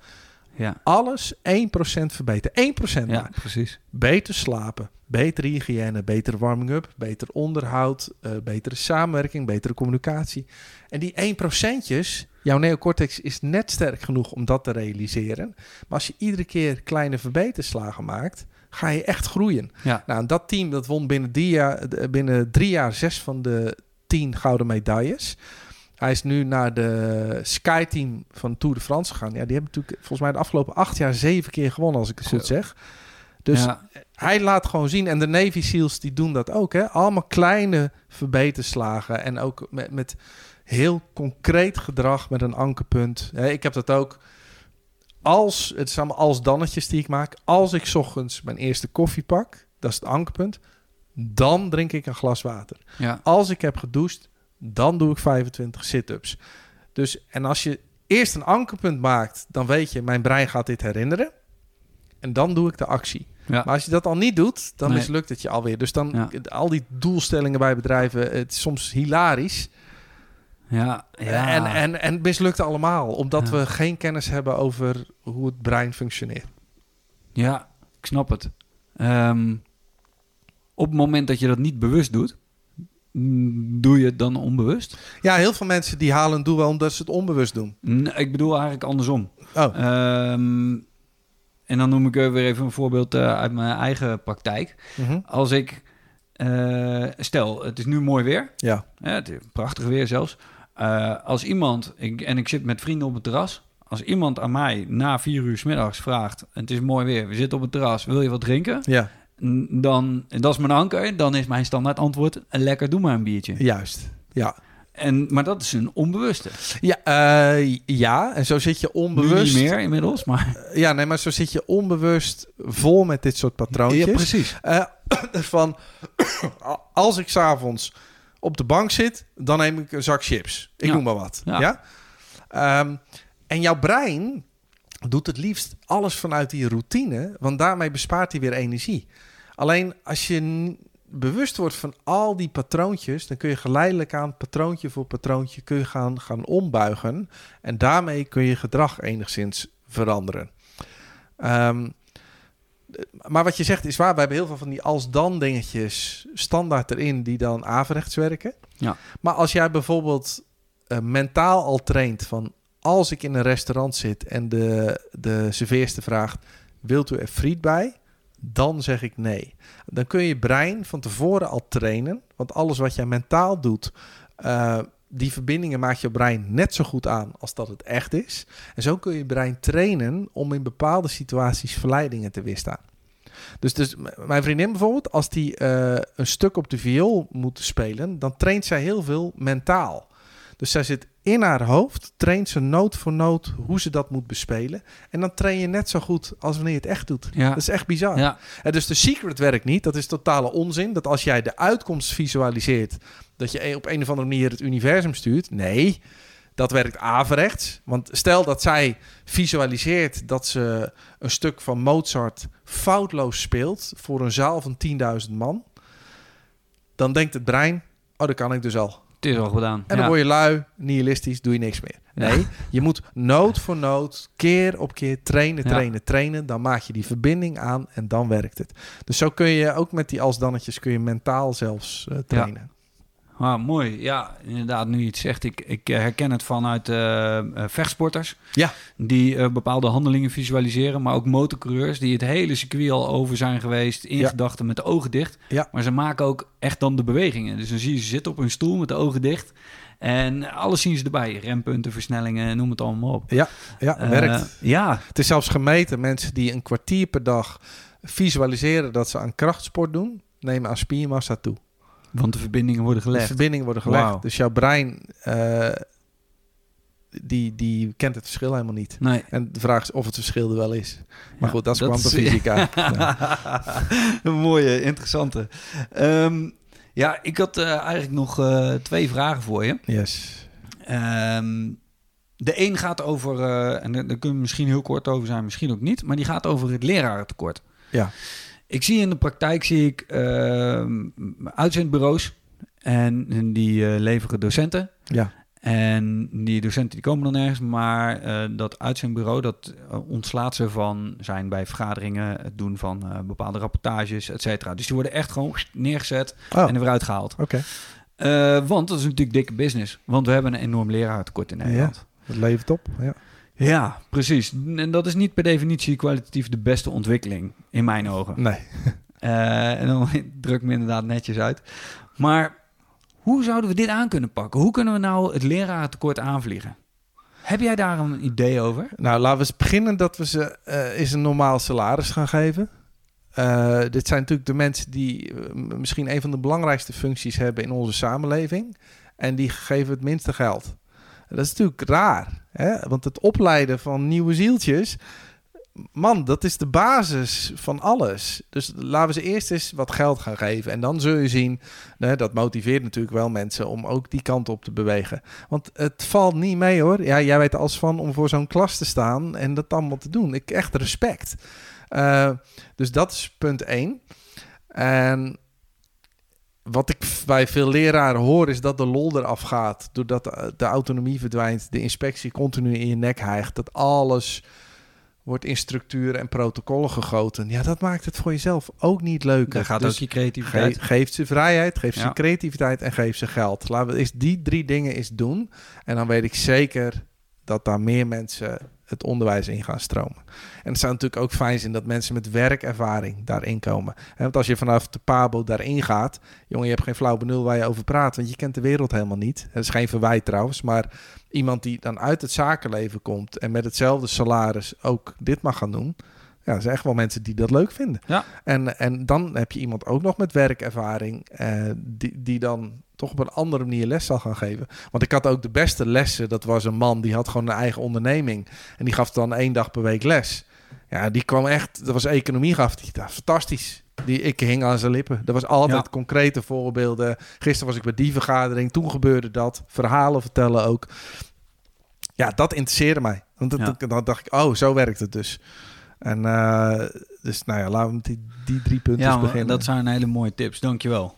Ja. Alles 1% verbeteren. 1% Ja, maar. precies. Beter slapen, betere hygiëne, betere warming-up, beter onderhoud, eh, betere samenwerking, betere communicatie. En die 1%'tjes, jouw neocortex is net sterk genoeg om dat te realiseren. Maar als je iedere keer kleine verbeterslagen maakt, ga je echt groeien. Ja. Nou, dat team dat won binnen, die jaar, de- binnen drie jaar zes van de tien gouden medailles. Hij is nu naar de Sky Team van Tour de France gegaan. Ja, die hebben natuurlijk volgens mij de afgelopen acht jaar zeven keer gewonnen, als ik het Zo. goed zeg. Dus ja. hij laat gewoon zien. En de Navy SEALs die doen dat ook. Hè? Allemaal kleine verbeterslagen. En ook met, met heel concreet gedrag met een ankerpunt. Ik heb dat ook. Als, het zijn allemaal als dannetjes die ik maak. Als ik 's ochtends mijn eerste koffie pak, dat is het ankerpunt. Dan drink ik een glas water. ja. Als ik heb gedoucht, dan doe ik 25 sit-ups. Dus, en als je eerst een ankerpunt maakt, dan weet je, mijn brein gaat dit herinneren. En dan doe ik de actie. Ja. Maar als je dat al niet doet, dan Nee. mislukt het je alweer. Dus dan Ja. al die doelstellingen bij bedrijven, het is soms hilarisch. Ja. ja. En, en, en het mislukt allemaal, omdat Ja. we geen kennis hebben over hoe het brein functioneert. Ja, ik snap het. Ehm, op het moment dat je dat niet bewust doet, mm, doe je het dan onbewust? Ja, heel veel mensen die halen een doel wel omdat ze het onbewust doen. Nee, ik bedoel eigenlijk andersom. Oh, Ehm, en dan noem ik er weer even een voorbeeld eh, uit mijn eigen praktijk. mhm. Als ik, eh, stel, het is nu mooi weer. ja. Ja, het is prachtig weer zelfs. Eh, als iemand, ik, en ik zit met vrienden op het terras. Als iemand aan mij na vier uur 's middags vraagt: Het is mooi weer, we zitten op het terras, wil je wat drinken? Ja, Dan, en dat is mijn anker, dan is mijn standaard antwoord: Lekker, doe maar een biertje. juist. Ja. En, maar dat is een onbewuste. Ja, eh, ja, en zo zit je Nu onbewust. niet meer inmiddels, maar. Ja, nee, maar zo zit je onbewust vol met dit soort patroontjes. Ja, precies. Eh, van als ik s'avonds op de bank zit, dan neem ik een zak chips. Ik Ja. noem maar wat. Ja. Ja. Ehm, en jouw brein doet het liefst alles vanuit die routine, want daarmee bespaart hij weer energie. Alleen als je bewust wordt van al die patroontjes, dan kun je geleidelijk aan patroontje voor patroontje kun je gaan, gaan ombuigen. En daarmee kun je gedrag enigszins veranderen. Ehm, maar wat je zegt is waar. We hebben heel veel van die als-dan dingetjes standaard erin die dan averechts werken. Ja. Maar als jij bijvoorbeeld eh, mentaal al traint van als ik in een restaurant zit en de, de serveerster vraagt, wilt u er friet bij? Dan zeg ik nee. Dan kun je brein van tevoren al trainen. Want alles wat jij mentaal doet, eh, die verbindingen maakt je brein net zo goed aan als dat het echt is. En zo kun je je brein trainen om in bepaalde situaties verleidingen te weerstaan. Dus, dus mijn vriendin bijvoorbeeld, als die eh, een stuk op de viool moet spelen, dan traint zij heel veel mentaal. Dus zij zit in haar hoofd, traint ze noot voor noot hoe ze dat moet bespelen. En dan train je net zo goed als wanneer je het echt doet. Ja. Dat is echt bizar. Ja. En dus de secret werkt niet. Dat is totale onzin. Dat als jij de uitkomst visualiseert, dat je op een of andere manier het universum stuurt. Nee, Dat werkt averechts. Want stel dat zij visualiseert dat ze een stuk van Mozart foutloos speelt voor een zaal van 10.000 man. Dan denkt het brein, oh dat kan ik dus al. Het is al gedaan. En dan Ja. word je lui, nihilistisch, doe je niks meer. Nee, je moet nood voor nood, keer op keer trainen, Ja. trainen, trainen. Dan maak je die verbinding aan en dan werkt het. Dus zo kun je ook met die alsdannetjes kun je mentaal zelfs eh, trainen. Ah, mooi. Ja, inderdaad, nu je het zegt. Ik, ik herken het vanuit eh, eh, vechtsporters. Ja. Die eh, bepaalde handelingen visualiseren. Maar ook motorcoureurs die het hele circuit al over zijn geweest. In Ja. gedachten met de ogen dicht. Ja. Maar ze maken ook echt dan de bewegingen. Dus dan zie je ze zitten op hun stoel met de ogen dicht. En alles zien ze erbij. Rempunten, versnellingen, noem het allemaal op. Ja, ja werkt. ja, Het is zelfs gemeten. Mensen die een kwartier per dag visualiseren dat ze aan krachtsport doen, nemen aan spiermassa toe. Want de verbindingen worden De gelegd. verbindingen worden gelegd. Dus jouw brein, eh, die, die kent het verschil helemaal niet. Nee. En de vraag is of het verschil er wel is. Maar Ja, goed, dat is kwantumfysica. Een mooie, interessante. Ehm, ja, ik had eh, eigenlijk nog eh, twee vragen voor je. Yes. Ehm, de een gaat over, en daar daar kunnen we misschien heel kort over zijn, misschien ook niet, maar die gaat over het lerarentekort. Ja. Ik zie in de praktijk zie ik ehm, uitzendbureaus en, en die eh, leveren docenten. Ja. En die docenten die komen dan nergens, maar eh, dat uitzendbureau dat eh, ontslaat ze van zijn bij vergaderingen, het doen van eh, bepaalde rapportages, et cetera. Dus die worden echt gewoon neergezet Oh, en er weer uitgehaald. oké. Eh, want dat is natuurlijk dikke business. Want we hebben een enorm leraartekort in Nederland. Het levert op. Ja. Ja. precies. En dat is niet per definitie kwalitatief de beste ontwikkeling, in mijn ogen. Nee. Eh, en dan druk ik me inderdaad netjes uit. Maar hoe zouden we dit aan kunnen pakken? Hoe kunnen we nou het lerarentekort aanvliegen? Heb jij daar een idee over? Nou, laten we eens beginnen dat we ze eh eens een normaal salaris gaan geven. Eh, dit zijn natuurlijk de mensen die misschien een van de belangrijkste functies hebben in onze samenleving. En die geven het minste geld. Dat is natuurlijk raar. Hè? Want het opleiden van nieuwe zieltjes. Man, dat is de basis van alles. Dus laten we ze eerst eens wat geld gaan geven. En dan zul je zien, hè, dat motiveert natuurlijk wel mensen om ook die kant op te bewegen. Want het valt niet mee hoor. Ja, jij weet als van om voor zo'n klas te staan en dat allemaal te doen. Ik echt respect. Eh, dus dat is punt één. En wat ik bij veel leraren hoor is dat de lol eraf gaat. Doordat de, de autonomie verdwijnt, de inspectie continu in je nek hijgt. Dat alles wordt in structuren en protocollen gegoten. Ja, dat maakt het voor jezelf ook niet leuker. Daar gaat Dus ook je creativiteit. Ge geeft ze vrijheid, geeft Ja. ze creativiteit en geeft ze geld. Laten we eens die drie dingen eens doen. En dan weet ik zeker dat daar meer mensen het onderwijs in gaan stromen. En het zou natuurlijk ook fijn zijn dat mensen met werkervaring daarin komen. Want als je vanaf de Pabo daarin gaat, jongen, je hebt geen flauw benul waar je over praat, want je kent de wereld helemaal niet. Dat is geen verwijt trouwens, maar iemand die dan uit het zakenleven komt en met hetzelfde salaris ook dit mag gaan doen. Ja, er zijn echt wel mensen die dat leuk vinden. Ja. En, en dan heb je iemand ook nog met werkervaring, eh, die, die dan toch op een andere manier les zal gaan geven. Want ik had ook de beste lessen. Dat was een man die had gewoon een eigen onderneming. En die gaf dan één dag per week les. Ja, die kwam echt, dat was economie, gaf die. Dat fantastisch. Die, ik hing aan zijn lippen. Dat was altijd Ja. concrete voorbeelden. Gisteren was ik bij die vergadering, toen gebeurde dat. Verhalen vertellen ook. Ja, dat interesseerde mij. Want dat, Ja. dan dacht ik, oh, zo werkt het dus. En eh, dus, nou ja, laten we met die, die drie punten Ja, beginnen. dat zijn hele mooie tips. Dankjewel.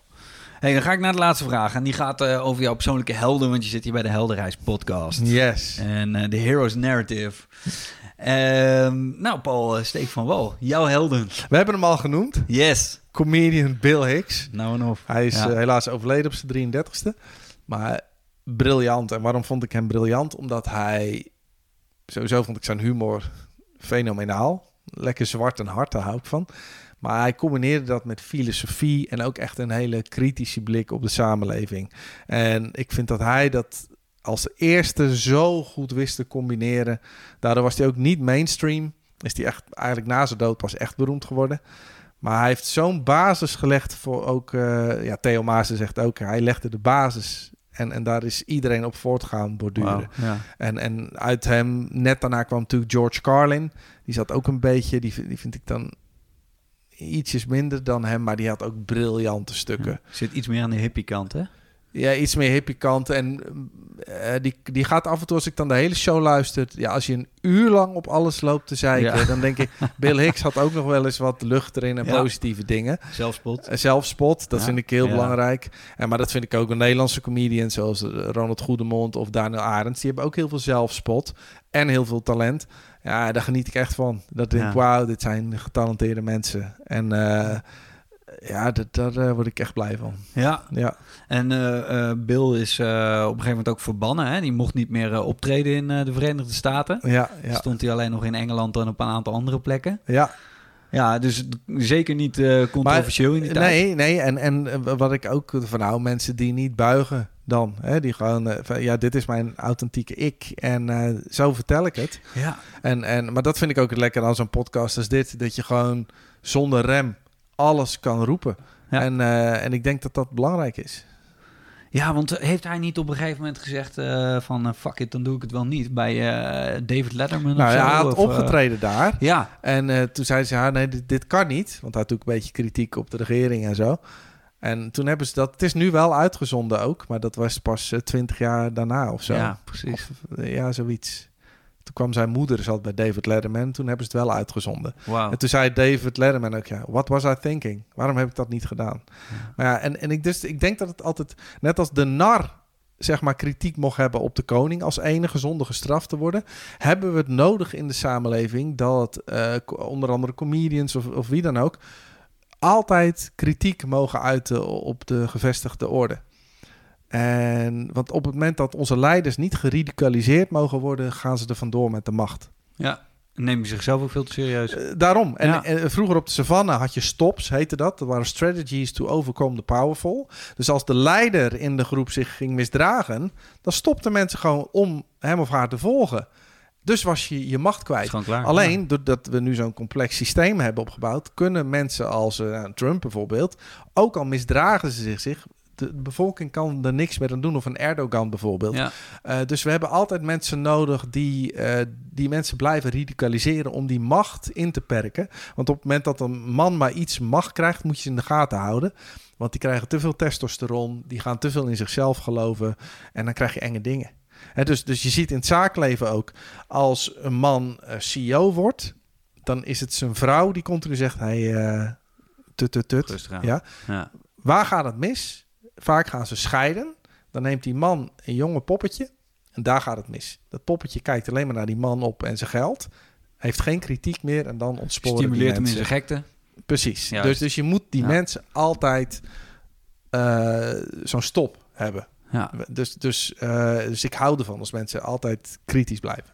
Hey, dan ga ik naar de laatste vraag. En die gaat eh, over jouw persoonlijke helden, want je zit hier bij de Helderreis podcast. Yes. En eh, de Heroes Narrative. Ehm, nou, Paul, uh, steek van wal. Jouw helden. We hebben hem al genoemd. Yes. Comedian Bill Hicks. Nou en of. Hij is Ja. helaas overleden op zijn 33ste. Maar briljant. En waarom vond ik hem briljant? Omdat hij... Sowieso vond ik zijn humor fenomenaal. Lekker zwart en hard, daar hou ik van. Maar hij combineerde dat met filosofie en ook echt een hele kritische blik op de samenleving. En ik vind dat hij dat als eerste zo goed wist te combineren. Daardoor was hij ook niet mainstream. Is hij echt eigenlijk na zijn dood pas echt beroemd geworden. Maar hij heeft zo'n basis gelegd voor ook... eh, ja, Theo Maassen zegt ook, hij legde de basis... En, en daar is iedereen op voortgaan borduren. Ja. En, en uit hem, net daarna kwam natuurlijk George Carlin. Die zat ook een beetje, die, die vind ik dan ietsjes minder dan hem, maar die had ook briljante stukken. Ja. Zit iets meer aan de hippie kant, hè? ja, iets meer hippie kant. En eh, die, die gaat af en toe, als ik dan de hele show luister... Ja, als je een uur lang op alles loopt te zeiken... Ja. dan denk ik... Bill Hicks had ook nog wel eens wat lucht erin en Ja. positieve dingen. Zelfspot. Eh, Zelfspot, dat Ja. vind ik heel belangrijk. En, maar dat vind ik ook een Nederlandse comedian... zoals Ronald Goedemond of Daniel Arends. Die hebben ook heel veel zelfspot en heel veel talent. Ja, daar geniet ik echt van. Dat denk ik, Ja. wauw, dit zijn getalenteerde mensen. En eh, ja, dat, daar eh, word ik echt blij van. Ja, Ja, en eh, Bill is op een gegeven moment ook verbannen. Hè? Die mocht niet meer optreden in de Verenigde Staten. ja, ja. Stond hij alleen nog in Engeland en op een aantal andere plekken. ja. Ja, dus zeker niet eh, controversieel in die tijd. Nee, nee. En, en eh, wat ik ook van nou, mensen die niet buigen dan. Hè, die gewoon, eh, van, ja, dit is mijn authentieke ik. En eh, zo vertel ik het. Ja, En, en, maar dat vind ik ook het lekker aan zo'n podcast als dit. Dat je gewoon zonder rem alles kan roepen. Ja. En, eh, en ik denk dat dat belangrijk is. Ja want heeft hij niet op een gegeven moment gezegd eh, van... eh, fuck it, dan doe ik het wel niet. Bij eh, David Letterman Nou, of ja, hij had of, opgetreden daar. ja, En toen zei ze, ja, nee, dit, dit kan niet. Want hij had ook een beetje kritiek op de regering en zo. En toen hebben ze dat... Het is nu wel uitgezonden ook. Maar dat was pas twintig jaar daarna of zo. ja, precies. Of, ja, zoiets. Toen kwam zijn moeder, zat bij David Letterman. Toen hebben ze het wel uitgezonden. En toen zei David Letterman ook, ja, what was I thinking? Waarom heb ik dat niet gedaan? Maar ja, en, en ik, dus, ik denk dat het altijd, net als de nar, zeg maar, kritiek mocht hebben op de koning als enige zonder gestraft te worden, hebben we het nodig in de samenleving dat eh, onder andere comedians of, of wie dan ook, altijd kritiek mogen uiten op de gevestigde orde. En want op het moment dat onze leiders niet geridicaliseerd mogen worden, gaan ze er vandoor met de macht. Ja, neem je zichzelf ook veel te serieus. Eh, daarom. En, Ja. en vroeger op de savanne had je stops, heette dat. Dat waren strategies to overcome the powerful. Dus als de leider in de groep zich ging misdragen, dan stopten mensen gewoon om hem of haar te volgen. Dus was je je macht kwijt. klaar. Alleen doordat we nu zo'n complex systeem hebben opgebouwd, kunnen mensen als eh, Trump bijvoorbeeld, ook al misdragen ze zich, zich de bevolking kan er niks meer aan doen. Of een Erdogan bijvoorbeeld. Ja, Uh, dus we hebben altijd mensen nodig die, eh, die mensen blijven radicaliseren om die macht in te perken. Want op het moment dat een man maar iets macht krijgt, moet je ze in de gaten houden. Want die krijgen te veel testosteron, die gaan te veel in zichzelf geloven en dan krijg je enge dingen. Dus, dus je ziet in het zaakleven ook, als een man eh, CEO wordt, dan is het zijn vrouw die continu zegt, hey, eh tut, tut, tut. Ja. Ja. Waar gaat het mis? Vaak gaan ze scheiden. Dan neemt die man een jonge poppetje en daar gaat het mis. Dat poppetje kijkt alleen maar naar die man op en zijn geld. Heeft geen kritiek meer en dan ontsporen die Stimuleert hem in zijn gekte. Precies. Juist. Dus, dus je moet die Ja. mensen altijd eh, zo'n stop hebben. Ja. Dus, dus, eh, dus ik hou ervan als mensen altijd kritisch blijven.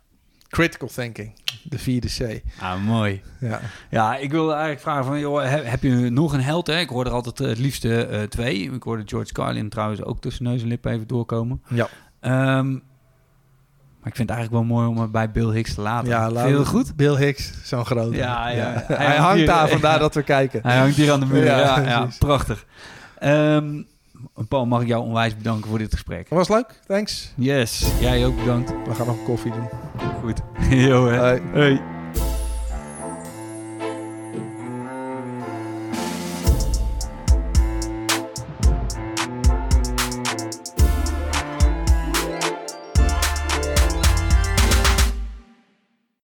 Critical thinking, de vierde C. Ah, mooi. Ja. Ja, ik wilde eigenlijk vragen van, joh, heb, heb je nog een held? Hè? Ik hoor er altijd eh, het liefste eh, twee. Ik hoorde George Carlin trouwens ook tussen neus en lippen even doorkomen. Ja. Ehm, maar ik vind het eigenlijk wel mooi om het bij Bill Hicks te laten. Ja, laat- dat goed? Bill Hicks, zo'n grote. Ja, ja. Hij Hij, hangt hangt hier- daar, vandaar dat we kijken. Hij hangt hier aan de muur. Ja, Ja, prachtig. Ehm, Paul, mag ik jou onwijs bedanken voor dit gesprek? Dat was leuk, thanks. Yes, jij ook bedankt. We gaan nog een koffie doen. Goed. Yo, hè. Hoi. Hey.